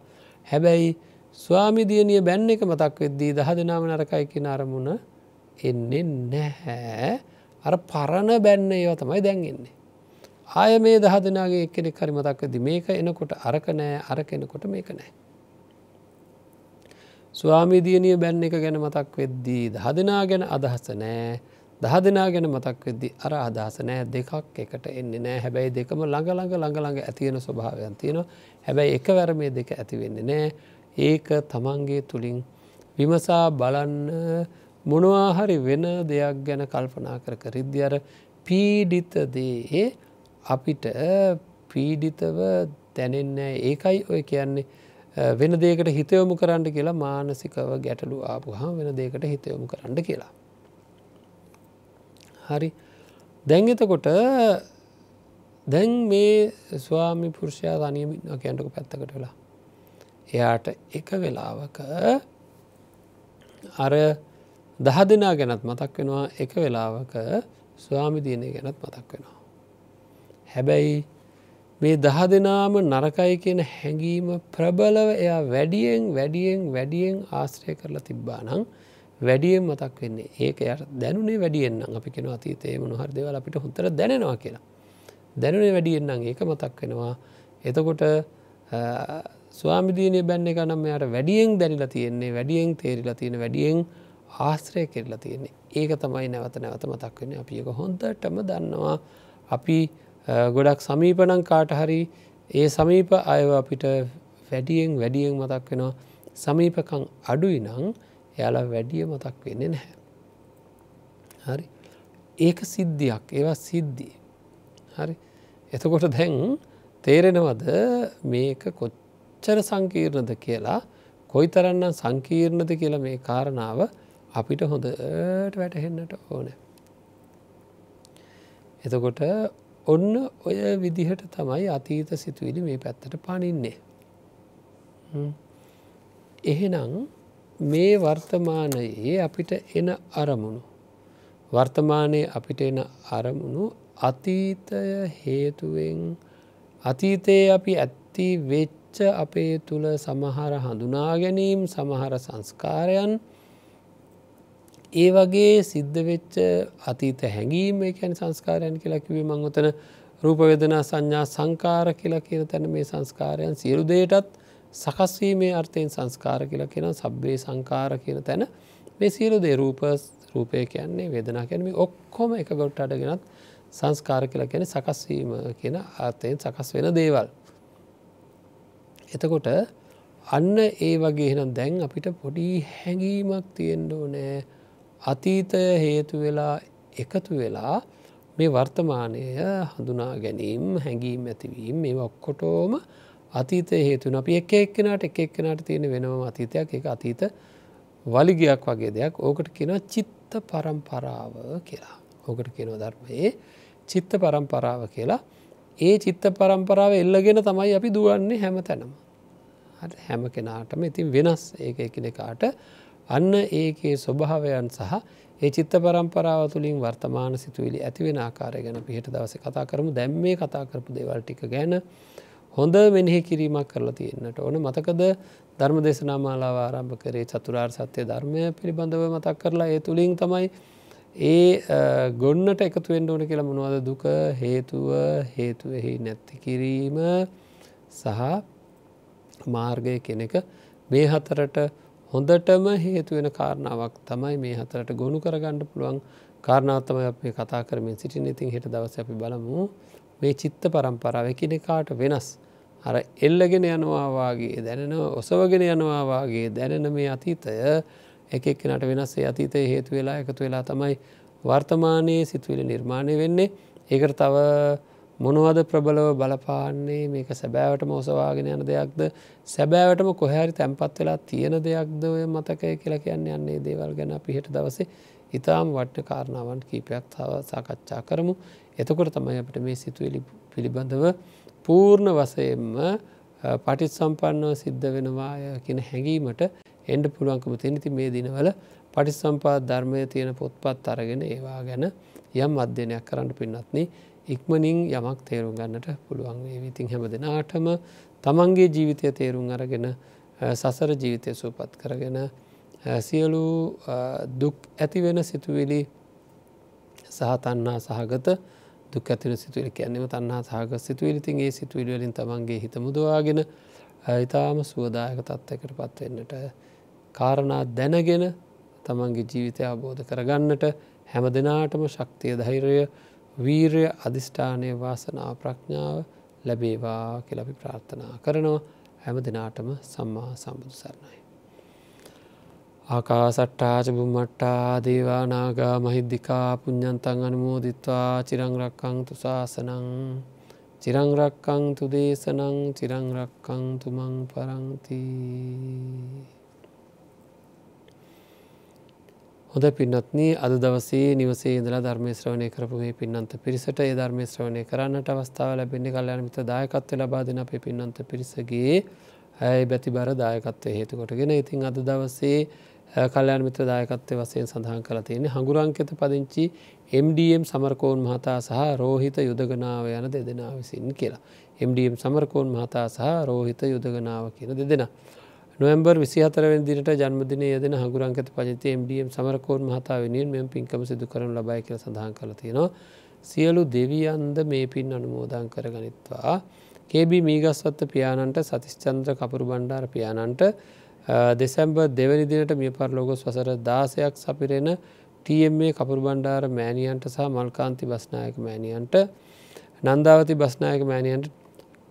හැබැයි ස්වාමිදියනිය බැන්න එක මතක් වෙද්දී දහ දෙනාම නරකයි කියෙන අරමුණ එන්නේ නැහැ අර පරණ බැන්න ඒවා තමයි දැන්ගෙන්නේ. ආය මේ දහ දෙනාගේ එක්කෙනෙක් හරි මතක්කද මේක එනකොට අරක නෑ අරක එනකොට මේක නෑ. ස්වාමිදියනිය බැන්න එක ගැන මතක් වෙද්දී දහ දෙනා ගැන අදහස නෑ දහ දෙනා ගැන මතක් වෙද්දි අර අදහස නෑ දෙකක් එකට එන්නේ නෑ. හැබැයි දෙකම ළඟළඟ ළඟළඟ ඇතියෙන ස්වභාවයන් තියෙනවා. හැබැයි එක වැර මේ දෙක ඇතිවෙන්නේ නෑ. ඒක තමන්ගේ තුළින් විමසා බලන්න මොනවාහරි වෙන දෙයක් ගැන කල්පනා කර කරිද්දි අර පීඩිතදේ අපිට පීඩිතව දැනෙන්නේ ඒකයි ඔය කියන්නේ වෙන දේකට හිතයොමු කරන්න කියලා මානසිකව ගැටලු ආපුහම වෙන දේකට හිතයොමු කරන්න කියලා. හරි දැන් එතකොට දැන් මේ ස්වාමි පුරුෂයා තනියමින්න කියන්ටක පැත්තකට වෙලා එයාට එක වෙලාවක අර දහ දෙනා ගැනත් මතක් වෙනවා එක වෙලාවක ස්වාමිදීනය ගැනත් මතක් වෙනවා. හැබැයි මේ දහ දෙනාම නරකයි කියන හැඟීම ප්‍රබලව එයා වැඩියෙන් වැඩියෙන් වැඩියෙන් ආශ්‍රය කරලා තිබ්බා නං වැඩියෙන් මතක් වෙන්නේ. ඒක යට දැනුනේ වැඩියෙන්න්න අපි කෙන අතීතේ මොනහර දෙවල අපිට හොතර දැනෙනවා කියලා. දැනුනේ වැඩියෙන්න්නම් ඒක මතක් වෙනවා. එතකොට ස්වාමිදීනය බැන්න එක නම් යට වැඩියෙන් දැනිලා තියෙන්නේ වැඩියෙන් තේරිලා තියෙන වැඩියෙන් ආශ්‍රය කෙරලා තියෙන්නේ. ඒක තමයි නැවත නැවත මතක් වෙන්නේ. අපි එක හොන්දටම දන්නවා. අපි ගොඩක් සමීපනං කාට හරි ඒ සමීප අයව අපිට වැඩියෙන් වැඩියෙන් මතක් වෙනවා. සමීපකං අඩුයි නං එයාලා වැඩිය මතක් වෙන්නේ නැහැ. හරි ඒක සිද්ධියක් ඒවා සිද්ධිය. හරි එතකොට දැන් තේරෙනවද මේක කොච්චර සංකීර්ණද කියලා කොයි තරන්නම් සංකීර්ණද කියලා මේ කාරණාව අපිට හොඳට වැටහෙන්නට ඕන. එතකොට ඔන්න ඔය විදිහට තමයි අතීත සිතුවිලි මේ පැත්තට පනින්නේ. එහෙනම් මේ වර්තමානයේ අපිට එන අරමුණු. වර්තමානයේ අපිට එන අරමුණු අතීතය හේතුවෙන් අතීතයේ අපි ඇත්ති වෙච්ච අපේ තුළ සමහර හඳුනා ගැනීම් සමහර සංස්කාරයන් ඒ වගේ සිද්ධ වෙච්ච අතීත හැඟීම එකැන සංස්කාරයන් කියලා කිවේ මං ඔතන රූපවෙදනා සංඥා සංකාර කියලා කියන තැන මේ සංස්කාරයන් සියලු දේටත් සකස්වීමේ අර්ථයෙන් සංස්කාර කියලා කියෙන සබ්බේ සංකාර කියන තැන මේ සියලු දේ රූප රූපය කියන්නේ වේදනා කැනීම ඔක්කොම එක ගොට්ට අඩගෙනත් සංස්කාර කියලා කියන සකස්වීම කියන අර්ථයෙන් සකස් වෙන දේවල්. එතකොට අන්න ඒ වගේ එහෙනම් දැන් අපිට පොඩි හැඟීමක් තියෙන්ඩෝ නෑ අතීතය හේතු වෙලා එකතු වෙලා මේ වර්තමානය හඳුනා ගැනීම් හැඟීම් ඇතිවීම් මේ ඔක්කොටෝම අතීතය හේතුන අපි එක එක්කෙනට එක එක්කෙනට තියෙන වෙනම අතීතයක්. එක අතීත වලිගයක් වගේ දෙයක්. ඕකට කියෙන චිත්ත පරම්පරාව කියලා. ඕකට කියෙනව ධර්මයේ චිත්ත පරම්පරාව කියලා. ඒ චිත්ත පරම්පරාව එල්ලගෙන තමයි අපි දුවන්නේ හැම තැනම. හැම කෙනාටම. ඉතින් වෙනස් ඒක එකනෙකාට. අන්න ඒකේ ස්වභාවයන් සහ ඒ චිත්ත පරම්පරාව තුළින් වර්තමාන සිතුවිලි ඇතිවෙන ආකාරය ගැන පිහිට දවස කතා කරමු. දැම් මේ කතා කරපු දෙවල් ටික ගැන හොඳ මෙනෙහි කිරීමක් කරලා තියෙන්න්නට ඕන. මතකද ධර්ම දේශනාමාලාව ආරම්භ කරේ චතුරාර් සත්‍යය ධර්මය පිළිබඳව මතක් කරලා ඒ තුළින් තමයි ඒ ගොන්නට එකතුවෙන්ට ඕන කියලා මොනවද දුක? හේතුව හේතුවෙහි නැත්ති කිරීම සහ මාර්ගය කෙනෙක මේ හතරට හොඳටම හේතුවෙන කාරණාවක් තමයි මේ හතරට ගොුණු කරගණ්ඩ පුළුවන්. කාරණාත්තම අපේ කතා කරමින් සිටින ඉතින් හෙට දවස අපි බලමු. මේ චිත්ත පරම්පරාව එකනෙකාට වෙනස්. අර එල්ලගෙන යනවාවාගේ දැනෙන ඔසවගෙන යනවාවාගේ දැනෙන මේ අතීතය එකක්නට වෙනස්සේ අතීතය හේතු වෙලා එකතු වෙලා තමයි වර්තමානයේ සිතුවිලි නිර්මාණය වෙන්නේ. ඒකට තව මොනවද ප්‍රබලව බලපාන්නේ? මේක සැබෑවටම ඔසවාගෙන යන දෙයක්ද? සැබෑවටම කොහැරි තැන්පත් වෙලා තියෙන දෙයක්ද ඔය මතකය කියලා කියන්න යන්නේ දේවල් ගැන පිහිට දවසේ ඉතාම් වට්න කාරණාවන් කීපයක් තව සාකච්ඡා කරමු. එතකොට තමයි අපට මේ සිතුවිලි පිළිබඳව පූර්ණ වසයෙන්ම පටිත් සම්පන්නව සිද්ධ වෙනවාය කියන හැඟීමට එන්ඩ පුළුවන්කම තිනිති මේ දිනවල පටිසම්පාත් ධර්මය තියෙන පොත්පත් අරගෙන ඒවා ගැන යම් අධ්‍යනයක් කරන්න පින්නත්න ඉක්මනින් යමක් තේරුම් ගන්නට පුළුවන් විතින් හැම දෙනාටම තමන්ගේ ජීවිතය තේරුම් අරගෙන සසර ජීවිතය සූපත් කරගෙන සියලු දුක් ඇතිවෙන සිතුවිලි සහතන්නා සහගත දුක් ඇතින සිතුවලි කියන්නේම තන්නා සහග සිතුවිලිතින් ඒ සිතුවිලිවලින් තමන්ගේ හිතමුදවාගෙන ඉතාම සුවදායක තත්වකට පත්වන්නට කාරණා දැනගෙන තමන්ගේ ජීවිතය අවබෝධ කරගන්නට හැම දෙනාටම ශක්තිය ධෛරය වීරය අධිෂ්ඨානය වාසනාව ප්‍රඥාව ලැබේවා කෙලපි ප්‍රාර්ථනා කරනවා හැම දෙනාටම සම්මා සම්බුදු සරණයි. ආකාසට්ටාච බුම්මට්ටා දේවානාගා මහිද්දිකා පුඤ්ඥන්තන් අනුමෝදිත්වා චිරංරක්කං තුසාසනං චිරංරක්කං තුදේශනං චිරංරක්කං තුමං පරංතිී හොඳ පින්නත්න අද දවසේ නිවසේ ඉදලා ධර්මය ශ්‍රවණය කරපු මේ පින්නන්ත පිරිසට ඒ ධර්මය ශ්‍රවණය කරන්නට අවස්ථාව ලැබෙන්නේ කල්යන මිත දායකත්ව ලබාදන අපේ පින්නන්ත පිරිසගේ ඇයි බැති බර දායකත්වය හේතුකොටගෙන ඉතින් අද දවසේ කල්යන මිත්‍ර දායකත්වය වසයෙන් සඳහන් කළ තියෙන හඟුරංකත පදිංචි MDM සමරකෝන් මහතා සහ රෝහිත යුදගනාව යන දෙදෙනා විසින් කියලා. MDM සමරකෝන් මහතා සහ රෝහිත යුදගනාව කියන දෙදෙනා. නොවම්බර් විසිහතරවෙන් දිනට ජන්මදින යදන හගුරංකත පජති MDM සමරකෝන් මහතා වෙනින් මෙම පින්කම සිදු කරන ලබයි කියල සඳහන් කළ තියෙනවා. සියලු දෙවියන්ද මේ පින් අනුමෝදන් කර ගනිත්වා. කේබි මීගස්වත්ත පියාණන්ට සතිස්චන්ද්‍ර කපුරු බණ්ඩාර පියාණන්ට දෙසැම්බර් දෙවැනි දිනට මිය පරලෝගොස් වසර දාසයක් සපිරෙන TMA කපුරු බණ්ඩාර මෑනියන්ට සහ මල්කාන්ති බස්නායක මෑනියන්ට නන්දාවති බස්නායක මෑනියන්ට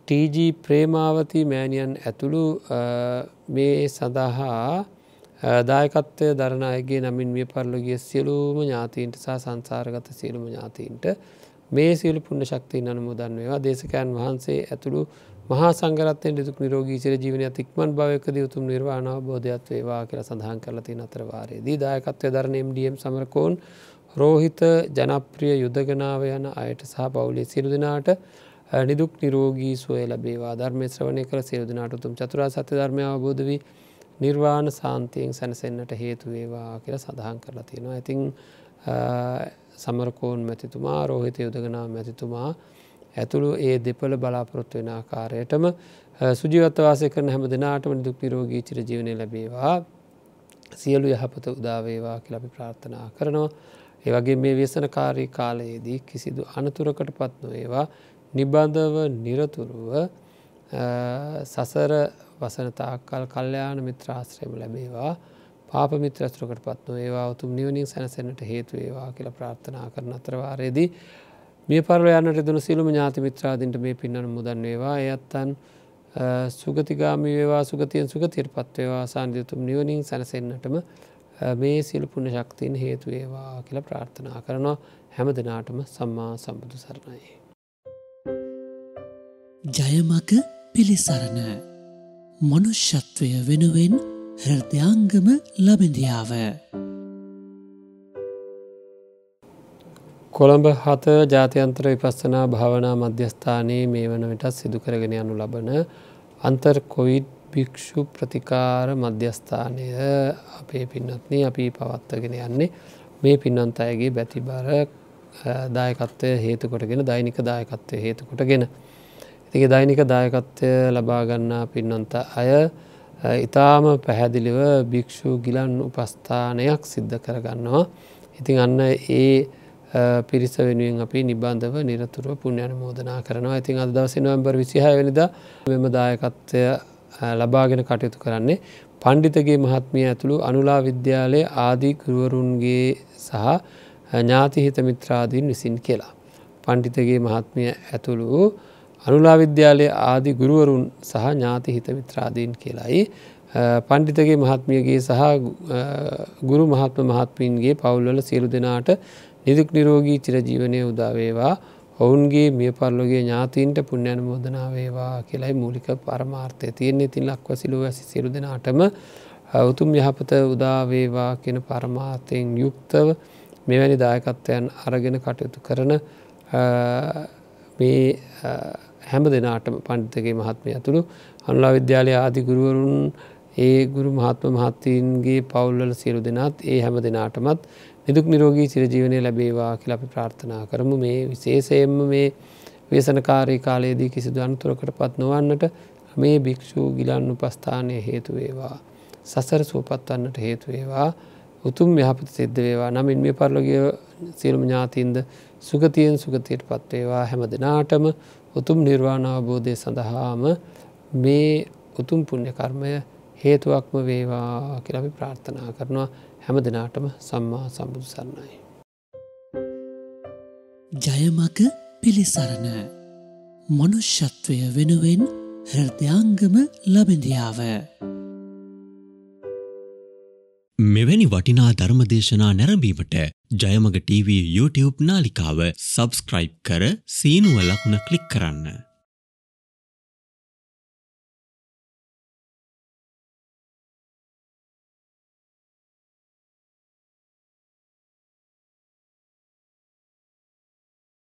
ටීජී ප්‍රේමාවති මෑණියන් ඇතුළු මේ සඳහා දායකත්වය දරණ අයගේ නමින් මිය පරලොගිය සියලූම ඥාතීන්ට සහ සංසාරගත සියලුම ඥාතීන්ට මේ සියලු පුුණ ශක්තිය අනුමුදන් වේවා. දේශකයන් වහන්සේ ඇතුළු මහා සංගරත්තයෙන් දෙතුක් නිරෝගී සිර ජීවනය තික්මන් භාවයකද උතුම් නිර්වාණාව බෝධයත් වේවා කියලා සඳහන් කරලති අතරවාරයේදී දායකත්වය දරන MDM සමරකෝන් රෝහිත ජනප්‍රිය යුද්ධගනාව යන අයට සහ පවුලේ සිරු දෙනාට නිදුක් නිරෝගී සුවය ලබේවා ධර්මය ශ්‍රවණය කළ සිරු දෙනාට උතුම් චතුරා සත්‍ය ධර්මය අවබෝධ වී නිර්වාණ සාන්තියෙන් සැනසෙන්න්නට හේතුවේවා කියල සඳහන් කරලා තියෙනවා. ඇතින් සමරකෝන් මැතිතුමා රෝහිත යුදගනා මැතිතුමා ඇතුළු ඒ දෙපල බලාපොරොත්තු වෙන ආකාරයටම සුජීවත්වාසය කරන හැම දෙනාටම දුක් නිරෝගී චිර ජීවනය ලැබේවා. සියලු යහපත උදාවේවා කියලපි ප්‍රාර්ථනා කරනවා. ඒවගේ මේ ව්‍යසනකාරී කාලයේදී කිසිදු අනතුරකට පත් නොඒවා නිබන්ධව නිරතුරුව සසර වසනතාකල් කල්්‍යයාන මිත්‍රාශ්‍රයම ලැබේවා. පාප මිත්‍රස්ත්‍රකට පත්ව ඒවා උතුම් නිවනින් සැනසෙනට හේතු ඒවා කියලා ප්‍රාර්ථනා කරන අතරවාරයේදී මේ පරලයන්නට දුන සිලුම ඥාති මිත්‍රාදින්ට මේ පින්නන මුදන් වේවා. එයත්තන් සුගතිගාමි වේවා සුගතියෙන් සුගතියට පත්වේවා සාන්ධයුතුම් නිවනින් සැනසෙන්න්නටම මේ සිල්පුුණ ශක්තින් හේතු ඒවා කියලා ප්‍රාර්ථනා කරනවා. හැම දෙනාටම සම්මා සම්බුදු සරණයි. ජයමක පිළිසරණ. මනුෂ්‍යත්වය වෙනුවෙන් හෘදයාංගම ලබඳියාව කොළඹ හත ජාතියන්තර විපස්සනා භාවනා මධ්‍යස්ථානයේ මේ වන විටත් සිදුකරගෙන යනු ලබන අන්තර් කොවිඩ් භික්‍ෂු ප්‍රතිකාර මධ්‍යස්ථානය අපේ පින්නත්න අපි පවත්වගෙන යන්නේ මේ පින්නන්ත අයගේ බැතිබර දායකත්වය හේතුකොටගෙන දෛනික දායකත්වය හේතුකොටගෙන තික දෛනික දායකත්වය ලබාගන්නා පින්නන්ත අය ඉතාම පැහැදිලිව භික්‍ෂු ගිලන් උපස්ථානයක් සිද්ධ කරගන්නවා. ඉතින් අන්න ඒ පිරිස වෙනුවෙන් අපි නිබන්ධව නිරතුරුව පුුණ්‍යන මෝදනා කරනවා ඉතින් අද දවස නොවම්බර් විසිහ වෙනිද මෙම දායකත්වය ලබාගෙන කටයුතු කරන්නේ පණ්ඩිතගේ මහත්මිය ඇතුළු අනුලා විද්‍යාලය ආදී ගුරුවරුන්ගේ සහ ඥාතිහිත මිත්‍රාදීන් විසින් කියලා. පණ්ඩිතගේ මහත්මිය ඇතුළු අනුලා විද්‍යාලය ආදි ගුරුවරුන් සහ ඥාති හිත මිත්‍රාදීන් කියලායි පණ්ඩිතගේ මහත්මියගේ සහ ගුරු මහත්ම මහත්මීන්ගේ පවුල්වල සියලු දෙනාට නිදුක් නිරෝගී චිරජීවනය උදාවේවා ඔවුන්ගේ මිය පරලොගේ ඥාතීන්ට පුුණ්‍යන මෝදනාවේවා කියලයි මූලික පරමාර්ථය තියෙන්නේ. තින් ලක්වසිලුව ඇසි සිරු දෙනාටම උතුම් යහපත උදාවේවා කියෙන පරමාර්ථයෙන් යුක්තව මෙවැනි දායකත්වයන් අරගෙන කටයුතු කරන මේ හැම දෙනාටම පණ්ඩිතගේ මහත්මය ඇතුළු අනුලා විද්‍යාලය ආදිගුරුවරුන් ඒ ගුරු මහත්ම මහත්තීන්ගේ පවුල්වල සියලු දෙනත් ඒ හැම දෙනාටමත් නිදුක් නිරෝගී සිරජීවනය ලැබේවා කියල අපි ප්‍රාර්ථනා කරමු. මේ විශේෂයෙන්ම මේ වේසනකාරී කාලයේදී කිසිදු අන්තුරකට පත් නොවන්නට මේ භික්‍ෂූ ගිලන් උපස්ථානය හේතුවේවා සසර සූපත්වන්නට හේතුවේවා උතුම් යහපත සිද්ධ වේවා. නමින් මේ පරලොගිය සියලුම ඥාතින්ද සුගතියෙන් සුගතියට පත්වේවා හැම දෙනාටම උතුම් නිර්වාණ අවබෝධය සඳහාම මේ උතුම් පුුණ්‍ය කර්මය හේතුවක්ම වේවා කියලබි ප්‍රාර්ථනා කරනවා. හැම දෙනාටම සම්මා සම්බුදු සරණයි. ජයමක පිළිසරණ මනුෂ්‍යත්වය වෙනුවෙන් හෘදයාංගම ලබඳියාව මෙවැනි වටිනා ධර්මදේශනා නැරඹීමට ජයමග TV YouTube නාලිකාව සබස්ක්‍රයිබ් කර සීනුව ලකුණ කලික් කරන්න.